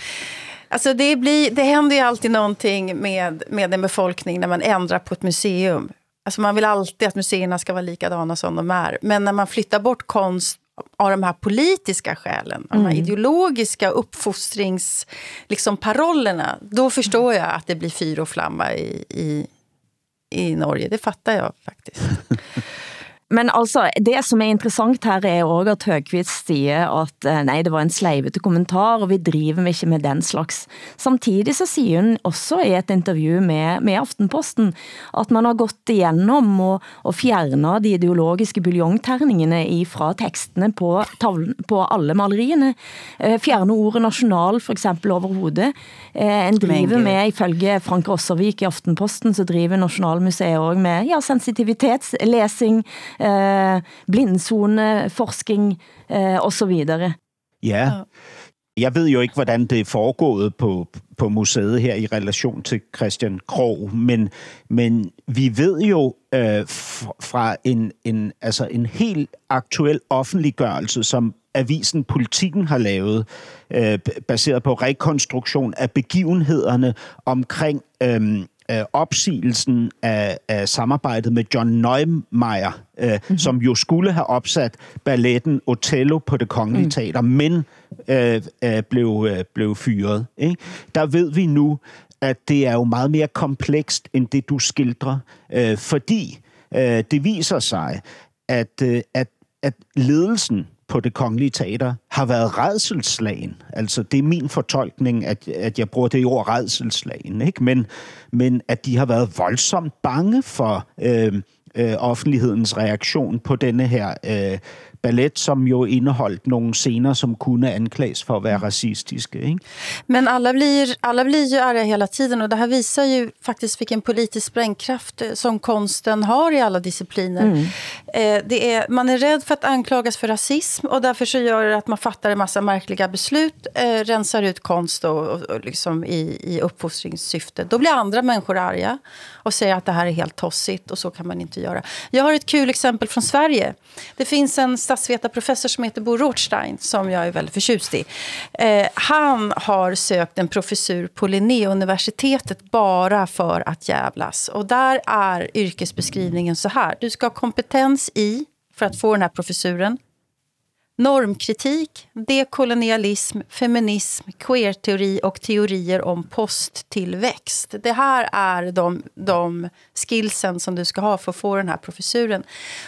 Alltså det, blir, det händer ju alltid någonting med, med en befolkning när man ändrar på ett museum. Alltså man vill alltid att museerna ska vara likadana som de är. Men när man flyttar bort konst av de här politiska skälen, mm. de här mm. ideologiska uppfostringsparollerna, liksom, parollerna, då förstår jag att det blir fyr och flamma i, i, i Norge. Det fattar jag faktiskt. Men altså, det som er interessant her er også at Høgqvist siger, at eh, nej, det var en sleivete kommentar, og vi driver ikke med den slags. Samtidig så siger hun også i et interview med, med Aftenposten, at man har gått igennem og, og fjernet de ideologiske buljongterningene fra tekstene på, tavlen, på alle maleriene. Eh, fjerne ordet national for eksempel overhovedet. Eh, en driver med, ifølge Frank Rosservik i Aftenposten, så driver Nationalmuseet også med ja, sensitivitetslesing, eh, blindzone, forskning eh, og så videre. Ja. Jeg ved jo ikke, hvordan det er foregået på, på museet her i relation til Christian Krog, men, men vi ved jo øh, fra en, en, altså en helt aktuel offentliggørelse, som avisen Politikken har lavet, øh, baseret på rekonstruktion af begivenhederne omkring øh, øh, opsigelsen af, af samarbejdet med John Neumeier, øh, mm-hmm. som jo skulle have opsat balletten Othello på det kongelige mm. teater, men øh, øh, blev, øh, blev fyret. Ikke? Der ved vi nu, at det er jo meget mere komplekst end det, du skildrer, øh, fordi øh, det viser sig, at, øh, at, at ledelsen på det kongelige teater har været redselslagen. Altså, det er min fortolkning, at, at jeg bruger det ord redselslagen, ikke? Men, men at de har været voldsomt bange for øh, øh, offentlighedens reaktion på denne her øh, ballet, som jo indeholdt nogle scener, som kunne anklages för att vara rasistiska. Ikke? Men alla blir, alla blir ju arga hela tiden och det här visar ju faktiskt vilken politisk sprängkraft eh, som konsten har i alla discipliner. Mm. Eh, det är, man är rädd för att anklagas för rasism och därför så gör det att man fattar en massa märkliga beslut, eh, rensar ut konst och, och, och liksom i, i uppfostringssyfte. Då blir andra människor arga och säger att det här är helt tossigt och så kan man inte göra. Jag har ett kul exempel från Sverige. Det finns en statsvetarprofessor som heter Bo Rothstein som jag är väldigt förtjust i. Eh, han har sökt en professur på Linnéuniversitetet bara för att jävlas. Och där är yrkesbeskrivningen så här. Du ska ha kompetens i, för att få den här professuren, normkritik, dekolonialism, feminism, queerteori och teorier om posttillväxt. Det här är de, de skillsen som du ska ha för att få den här professuren.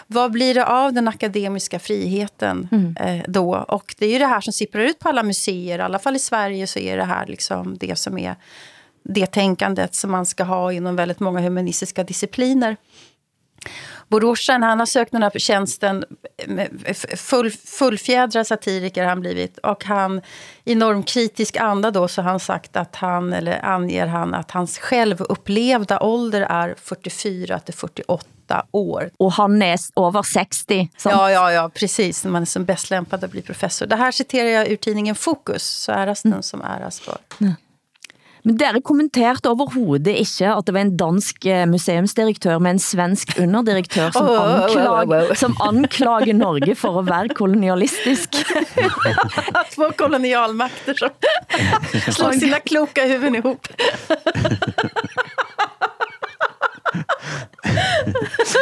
Vad blir det av den akademiska friheten mm. eh, då? Och det är ju det här som sipprar ut på alla museer. I alla fall i Sverige så är det här liksom det som är det tänkandet som man ska ha inom väldigt många humanistiska discipliner. Bororsan, han har sökt den här tjänsten, full, fullfjädrad satiriker har han blivit. Och han, i normkritisk anda då, så har han sagt att han, eller anger han, att hans självupplevda ålder är 44 till 48 år. Och han är över 60. Sant? Ja, ja, ja, precis. Man är som bäst lämpad att bli professor. Det här citerar jag ur tidningen Fokus, så äras den som äras för. Mm. Men dere kommenterte overhovedet ikke, at det var en dansk eh, museumsdirektør med en svensk underdirektør, som, anklag, som anklager Norge for at være kolonialistisk. Två kolonialmakter som slår sina kloka huvuden ihop.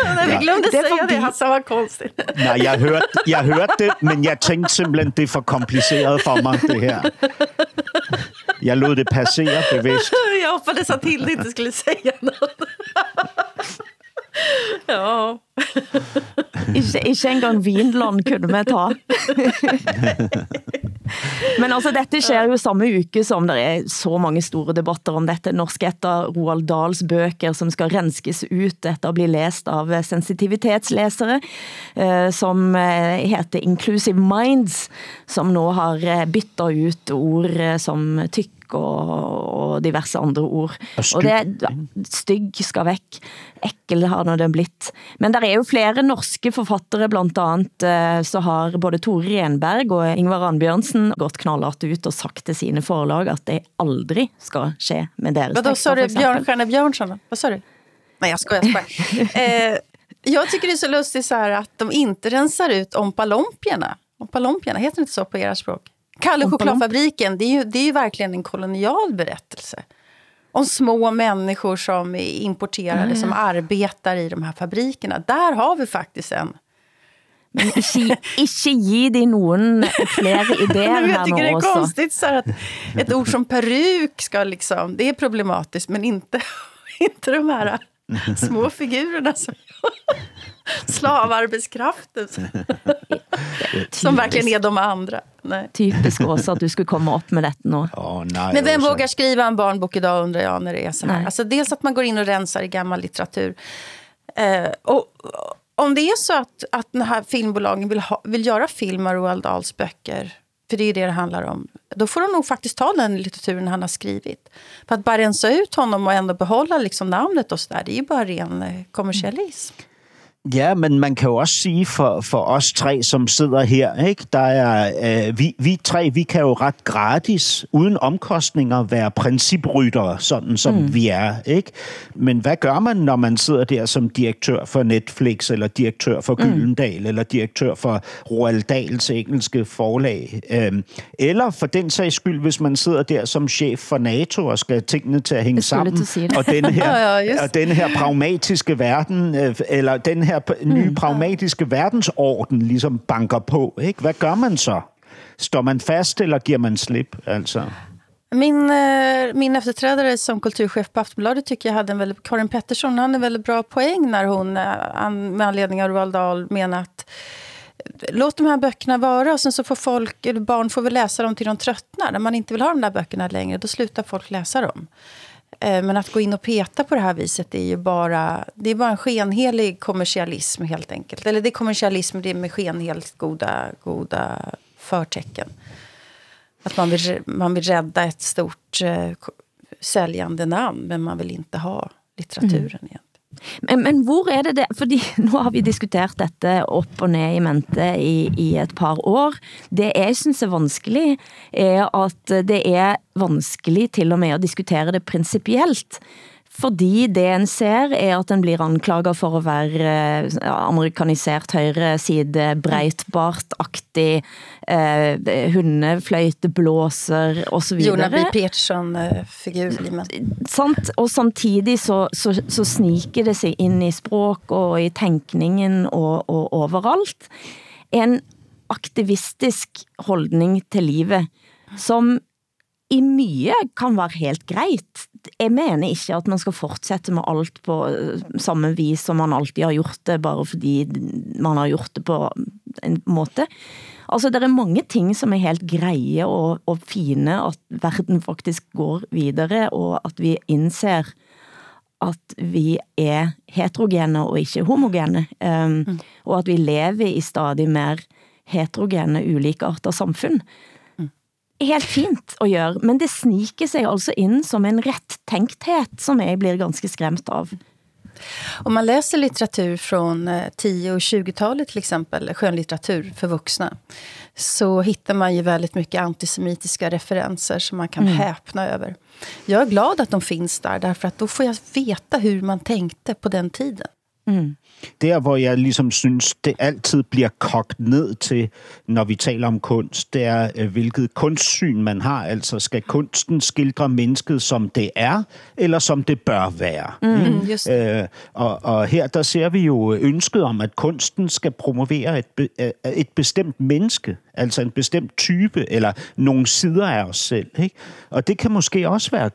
Nej, vi glömde ja. säga det, Hassan var konstigt. Nej, jeg hørte, jeg hørte det, men jeg tænkte simpelthen, det er for kompliceret for mig, det her. Jag lod det passera bevidst. Jag hoppades att Hilde inte skulle säga något. ja. ikke, ikke engang Vinland kunne vi ta. Men altså, dette sker jo samme uke som der er så mange store debatter om dette. Norsk etter Roald Dahls bøker, som skal renskes ut etter at bli læst av sensitivitetslesere, eh, som eh, heter Inclusive Minds, som nå har eh, byttet ut ord som tyk og, og diverse andre ord. Og det stygg skal væk. Ekkel har det blitt. Men der er jo flere norske forfattere, blandt andet eh, så har både Tore Renberg og Ingvar Arnbjørnsen gått knallart ut og sagt til sine forlag at det aldrig skal ske med deres Vad då sa du? Björnstjärne Björnsson? Vad sa du? Nej, jag skojar. Jag, skojar. eh, jag tycker det är så lustigt så här att de inte rensar ut ompalompierna. Ompalompierna, heter det inte så på era språk? Kalle chokladfabriken, det är, ju, det är ju verkligen en kolonial berättelse. Om små människor som är importerade, mm. som arbetar i de här fabrikerna. Där har vi faktiskt en... Men ikke, ikke ge dig någon fler idéer här Jag tycker det också. konstigt så att ett ord som peruk ska liksom, det är problematiskt, men inte, inte de här små figurerna som slavarbetskraften. som verkligen är de andra. Nej. Typiskt också att du skulle komma upp med detta nu. Oh, nej, Men vem vågar skriva en barnbok idag undrar jag när det är så här. Alltså, dels att man går in och rensar i gammal litteratur. Eh, och om det är så att, att den här filmbolagen vill, ha, vill göra film av Roald Dahls böcker för det är det det handlar om. Då får de nog faktiskt ta den litteraturen han har skrivit. För att bara rensa ut honom och ändå behålla liksom namnet och så där, det är ju bara ren eh, kommersialism. Mm. Ja, men man kan jo også sige for, for os tre, som sidder her, ikke? Der er, øh, vi, vi tre, vi kan jo ret gratis, uden omkostninger, være principryttere, sådan som mm. vi er. Ikke? Men hvad gør man, når man sidder der som direktør for Netflix, eller direktør for Gyldendal, mm. eller direktør for Roald Dahls engelske forlag? Øhm, eller for den sags skyld, hvis man sidder der som chef for NATO og skal tingene til at hænge sammen, og den her, Ja, just. og den her pragmatiske verden, øh, eller den her p- nye mm. pragmatiske verdensorden ligesom banker på. Ikke? Hvad gør man så? Står man fast, eller giver man slip? Altså? Min, eh, min efterträdare som kulturchef på Aftonbladet tycker jag hade en väldigt, Karin Pettersson hade en väldigt bra poäng när hon eh, an, med anledning av Roald Dahl menar att eh, låt de här böckerna vara och sen så får folk, eller barn får väl läsa dem till de tröttnar. När man inte vill ha de där böckerna längre, då slutar folk läsa dem. Eh, Men att gå in och peta på det här viset är ju bara, det är bara en skenhelig kommersialism helt enkelt. Eller det är kommersialism det är med skenheligt goda, goda förtecken. Att man vill, man vill rädda ett stort eh, säljande namn, men man vill inte ha litteraturen igen. Men, men hvor er det det? Fordi nu har vi diskuteret dette op og ned i mente i, i et par år. Det jeg synes er vanskelig, er at det er vanskelig til og med at diskutere det principielt. Fordi det en ser er at den blir anklaget for at være eh, amerikanisert højre side, breitbart-aktig, eh, hundefløjte, blåser og så videre. Jonah B. Peterson-figur man. Sant? Og samtidig så, så, så sniker det sig ind i språk og i tænkningen og, og overalt. En aktivistisk holdning til livet, som i mye kan være helt greit. Jeg mener ikke at man skal fortsætte med alt på øh, samme vis, som man alltid har gjort det, bare fordi man har gjort det på en måte. Altså, der er mange ting, som er helt greie og, og fine, at verden faktisk går videre, og at vi indser at vi er heterogene og ikke homogene, um, mm. og at vi lever i stadig mer heterogene, ulike arter samfund. Helt fint at gøre, men det sniker sig altså ind som en rättänkthet som jeg blir ganske skrämt av. Om man läser litteratur från eh, 10 och 20-talet till exempel, skönlitteratur för vuxna, så hittar man ju väldigt mycket antisemitiska referenser som man kan Mm. häpna över. Jag är glad att de finns där, därför att då får jag veta hur man tänkte på den tiden. Mm. Der, hvor jeg ligesom synes, det altid bliver kogt ned til, når vi taler om kunst, det er, øh, hvilket kunstsyn man har. Altså, skal kunsten skildre mennesket, som det er, eller som det bør være? Mm, just Øh, og, og her der ser vi jo ønsket om, at kunsten skal promovere et, be, øh, et bestemt menneske, altså en bestemt type, eller nogle sider af os selv. Ikke? Og det kan måske også være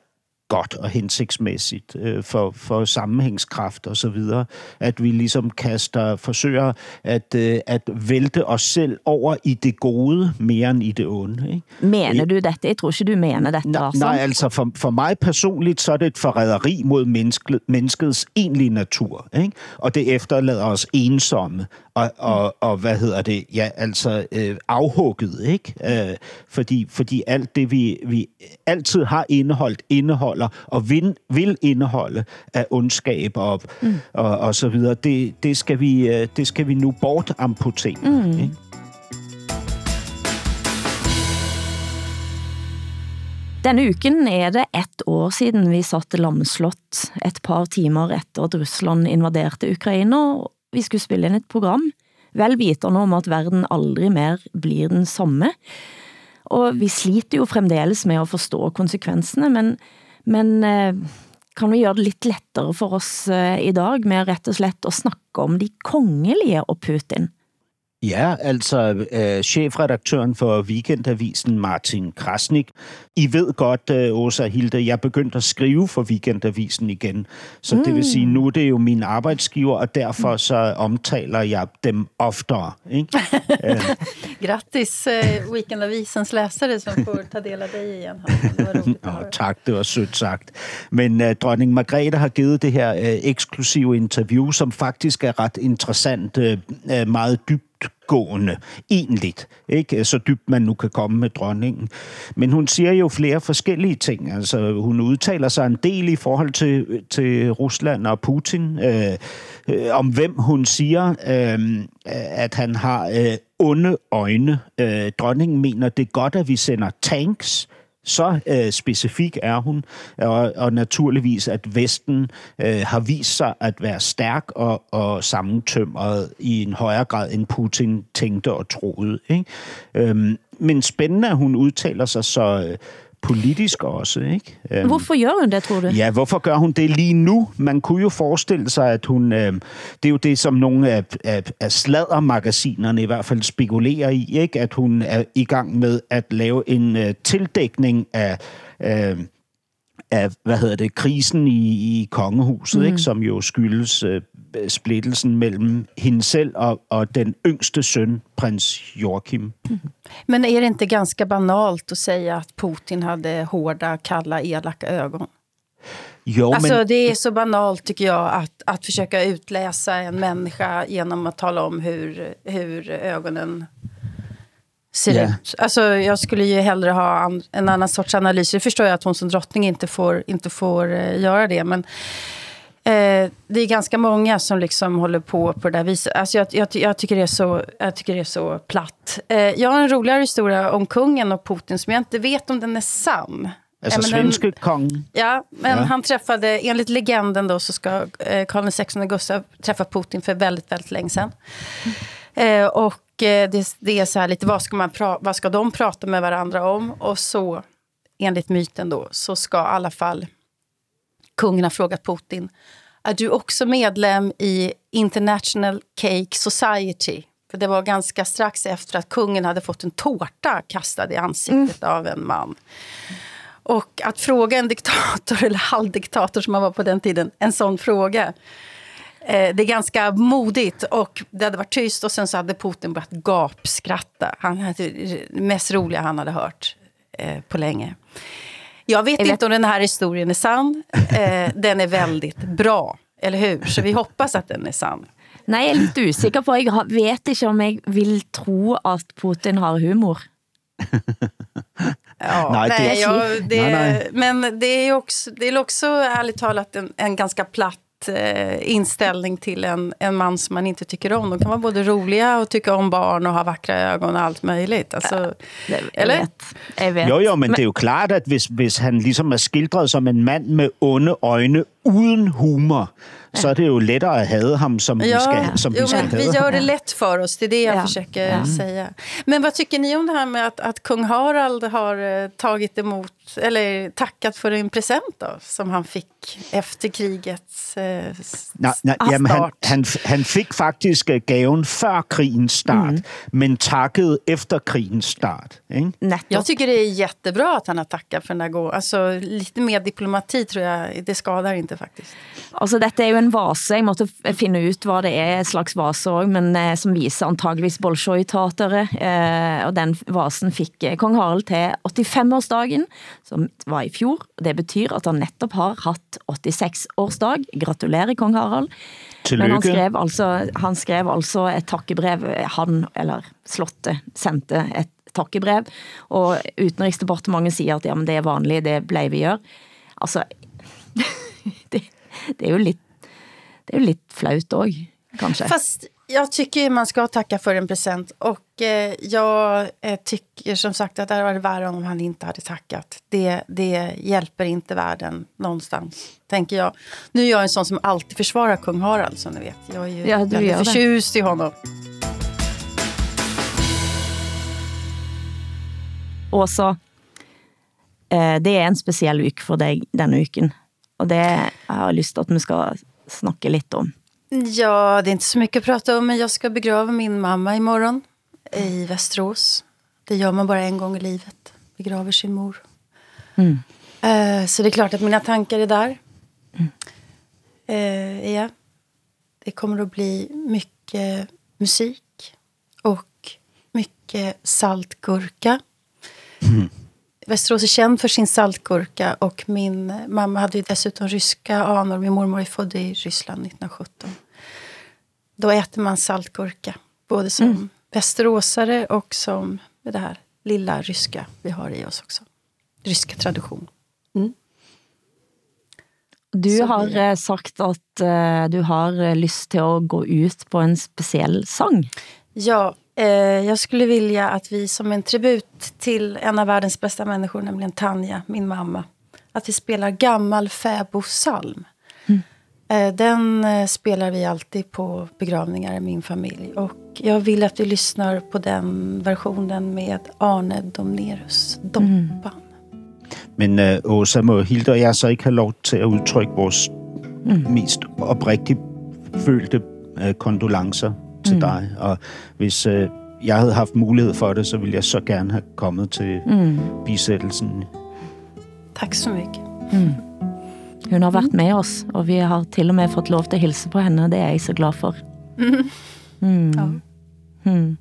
godt og hensigtsmæssigt øh, for, for sammenhængskraft og så videre, at vi ligesom kaster, forsøger at, øh, at vælte os selv over i det gode mere end i det onde. Ikke? Mener du dette? Jeg tror ikke, du mener dette. Nej, nej, altså for, for mig personligt, så er det et forræderi mod menneske, menneskets egentlige natur. Ikke? Og det efterlader os ensomme og, og, og hvad hedder det, ja, altså øh, afhugget, ikke? Øh, fordi, fordi alt det, vi, vi altid har indeholdt, indeholder og vil, vil indeholde af ondskab og, mm. og, og så videre, det, det, skal vi, øh, det skal vi nu bortamputere. Mm. Ikke? Denne uken er det ett år siden vi satt lamslått et par timer efter at Russland invaderte Ukraina, og vi skulle spille ind et program, vel vitende om at verden aldrig mer blir den samme. Og vi sliter jo fremdeles med at forstå konsekvenserne, men, men eh, kan vi gøre det lidt lettere for oss eh, i dag med rett og slett at snakke om de kongelige og Putin? Ja, altså øh, chefredaktøren for Weekendavisen, Martin Krasnik. I ved godt, øh, Åsa Hilde, jeg er begyndt at skrive for Weekendavisen igen. Så mm. det vil sige, nu er det jo min arbejdsgiver, og derfor så omtaler jeg dem oftere. Ikke? øh, Grattis eh, Weekendavisens läsare som får ta del av dig igen. Det var höra. tak, det var sødt sagt. Men uh, dronning Margrethe har givet det her uh, eksklusive interview, som faktisk er ret interessant, uh, uh, meget dybt dybtgående, egentligt. Ikke? Så dybt man nu kan komme med dronningen. Men hun siger jo flere forskellige ting. Altså, hun udtaler sig en del i forhold til, til Rusland og Putin, øh, øh, om hvem hun siger, øh, at han har øh, onde øjne. Øh, dronningen mener, det er godt, at vi sender tanks, så øh, specifik er hun, og, og naturligvis, at Vesten øh, har vist sig at være stærk og, og sammentømret i en højere grad, end Putin tænkte og troede. Ikke? Øhm, men spændende, at hun udtaler sig så øh, politisk også. Ikke? Øhm, hvorfor gør hun det, tror du? Ja, hvorfor gør hun det lige nu? Man kunne jo forestille sig, at hun... Øh, det er jo det, som nogle af, af, af sladdermagasinerne i hvert fald spekulerer i, ikke? at hun er i gang med at lave en øh, tildækning af... Øh, af, hvad hedder det, krisen i, i kongehuset, mm. ikke, som jo skyldes øh, splittelsen mellem hende selv og, og den yngste søn, prins Joachim. Mm. Men är det inte ganska banalt att säga att Putin hade hårda, kalla, elaka ögon? Jo, alltså, men... Det är så banalt tycker jag att, att försöka utläsa en människa genom att tala om hur, hur ögonen ser yeah. ut. Alltså, jag skulle ju hellre ha en annan sorts analys. Det förstår jag att hon som drottning inte får, inte får uh, göra det. Men eh, det är ganska många som liksom håller på på det där viset. Alltså, jag, jag, jag, tycker det är så, jag tycker det är så platt. Eh, jag har en roligare historia om kungen och Putin som jag inte vet om den är sann. Alltså svenske kung. Ja, men ja. han träffade, enligt legenden då, så ska eh, Karl XVI Gustav träffa Putin för väldigt, väldigt länge sedan. Eh, och det, det, är så här lite, vad ska, man pra, vad ska de prata med varandra om? Och så, enligt myten då, så ska i alla fall kungen ha frågat Putin, är du också medlem i International Cake Society? För det var ganska strax efter att kungen hade fått en tårta kastad i ansiktet mm. av en man. Och att fråga en diktator, eller halvdiktator som man var på den tiden, en sån fråga. Eh, det är ganska modigt och det hade varit tyst och sen så hade Putin börjat gapskratta. Han hade det mest roliga han hade hört eh, på länge. Jag vet, inte om den här historien är sann. Eh, den är väldigt bra, eller hur? Så vi hoppas att den är sann. Nej, jeg er lidt usikker på. Jeg vet ikke om jeg vil tro at Putin har humor. ja, nej, nej, det, ja, det, nej, nej. Men det är också, det är också ärligt talat en, en ganska platt eh, inställning till en, en man som man inte tycker om. De kan vara både roliga och tycka om barn och ha vackra ögon och allt möjligt. Altså, ja, eller? Jeg vet. Jeg vet. Jo, jo, men, men det er jo klart, at hvis, hvis han ligesom er skildret som en mand med onde øjne uden humor, så är det ju lättare att hade ham som ja, vi ska, som jo, vi ska Vi gör det lätt för oss, det är det jag ja. försöker mm. säga. Men vad tycker ni om det här med att, att kung Harald har eh, tagit emot, eller tackat för en present då, som han fick efter krigets eh, nej, nej, jamen, han, han, han fick faktiskt eh, gaven för krigens start, mm. men tackade efter krigens start. Inte? Jag tycker det är jättebra att han har tackat för den här gåvan. Alltså, lite mer diplomati tror jag, det skadar inte faktiskt. Altså, dette er jo en vase, jeg måtte finne ut, hvad det er slags vase også, men eh, som viser antageligvis Bolshoi-teateret, eh, og den vasen fik eh, kong Harald til 85-årsdagen, som var i fjor. Det betyder, at han netop har haft 86-årsdag. Gratulerer, kong Harald. Tillykke. Men han skrev, altså, han skrev altså et takkebrev, han, eller slottet, sendte et takkebrev, og utenriksdepartementet siger, at ja, men det er vanligt, det blev vi gør. Altså, det, det är ju lite, det är ju lite flaut också, kanske. Fast jag tycker man ska tacka för en present. Och eh, jag eh, tycker som sagt att det hade varit värre om han inte hade tackat. Det, det hjälper inte världen någonstans, tänker jag. Nu är jag en sån som alltid försvarar kung Harald, som ni vet. Jag är ju ja, väldigt förtjust i honom. Åsa, eh, det är en speciell uke för dig denna uken. Och det har lyst til at vi skal snakke lidt om. Ja, det är inte så mycket att prata om, men jag ska begrava min mamma imorgon i Västerås. Det gör man bara en gång i livet, begraver sin mor. Mm. Uh, så det är klart att mina tankar är där. Mm. Uh, ja. Det kommer att bli mycket musik och mycket saltgurka. Mm. Västerås är känd för sin saltgurka och min mamma hade dessutom ryska anor. Min mormor är född i Ryssland 1917. Då äter man saltgurka Både som mm. västeråsare och som med det här lilla ryska vi har i oss också. Ryska tradition. Mm. Du Så har det. Eh, sagt att uh, du har eh, lust till att gå ut på en speciell sång. Ja, eh, jag skulle vilja att vi som en tribut till en av världens bästa människor, nämligen Tanja, min mamma, att vi spelar gammal fäbodsalm. Mm. Eh, den eh, spelar vi alltid på begravningar i min familj. Och jag vill att vi lyssnar på den versionen med Arne Domnerus, Dompan. Mm. Men uh, Åsa, må Hilde og jeg så ikke have lov til at udtrykke vores mm. mest oprigtigt følte uh, kondolencer til mm. dig. Og hvis uh, jeg havde haft mulighed for det, så ville jeg så gerne have kommet til mm. bisættelsen. Tak så mycket. Mm. Hun har været med os, og vi har til og med fått lov til at hilse på henne. Det er jeg så glad for. Mm. Mm. Ja. Mm.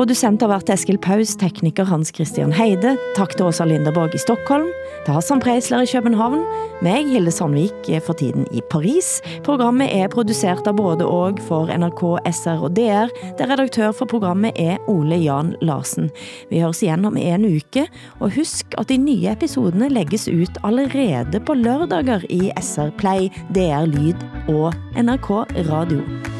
Producent har været Eskil Paus, tekniker Hans Christian Heide. Tak til Åsa Linderborg i Stockholm. til Hassan Preisler i København. Meg, Hilde Sandvik, eh, for tiden i Paris. Programmet er produceret av både og for NRK, SR og DR. Der redaktør for programmet er Ole Jan Larsen. Vi høres igen om en uke, og husk at de nye episodene lægges ut allerede på lørdager i SR Play, DR Lyd og NRK Radio.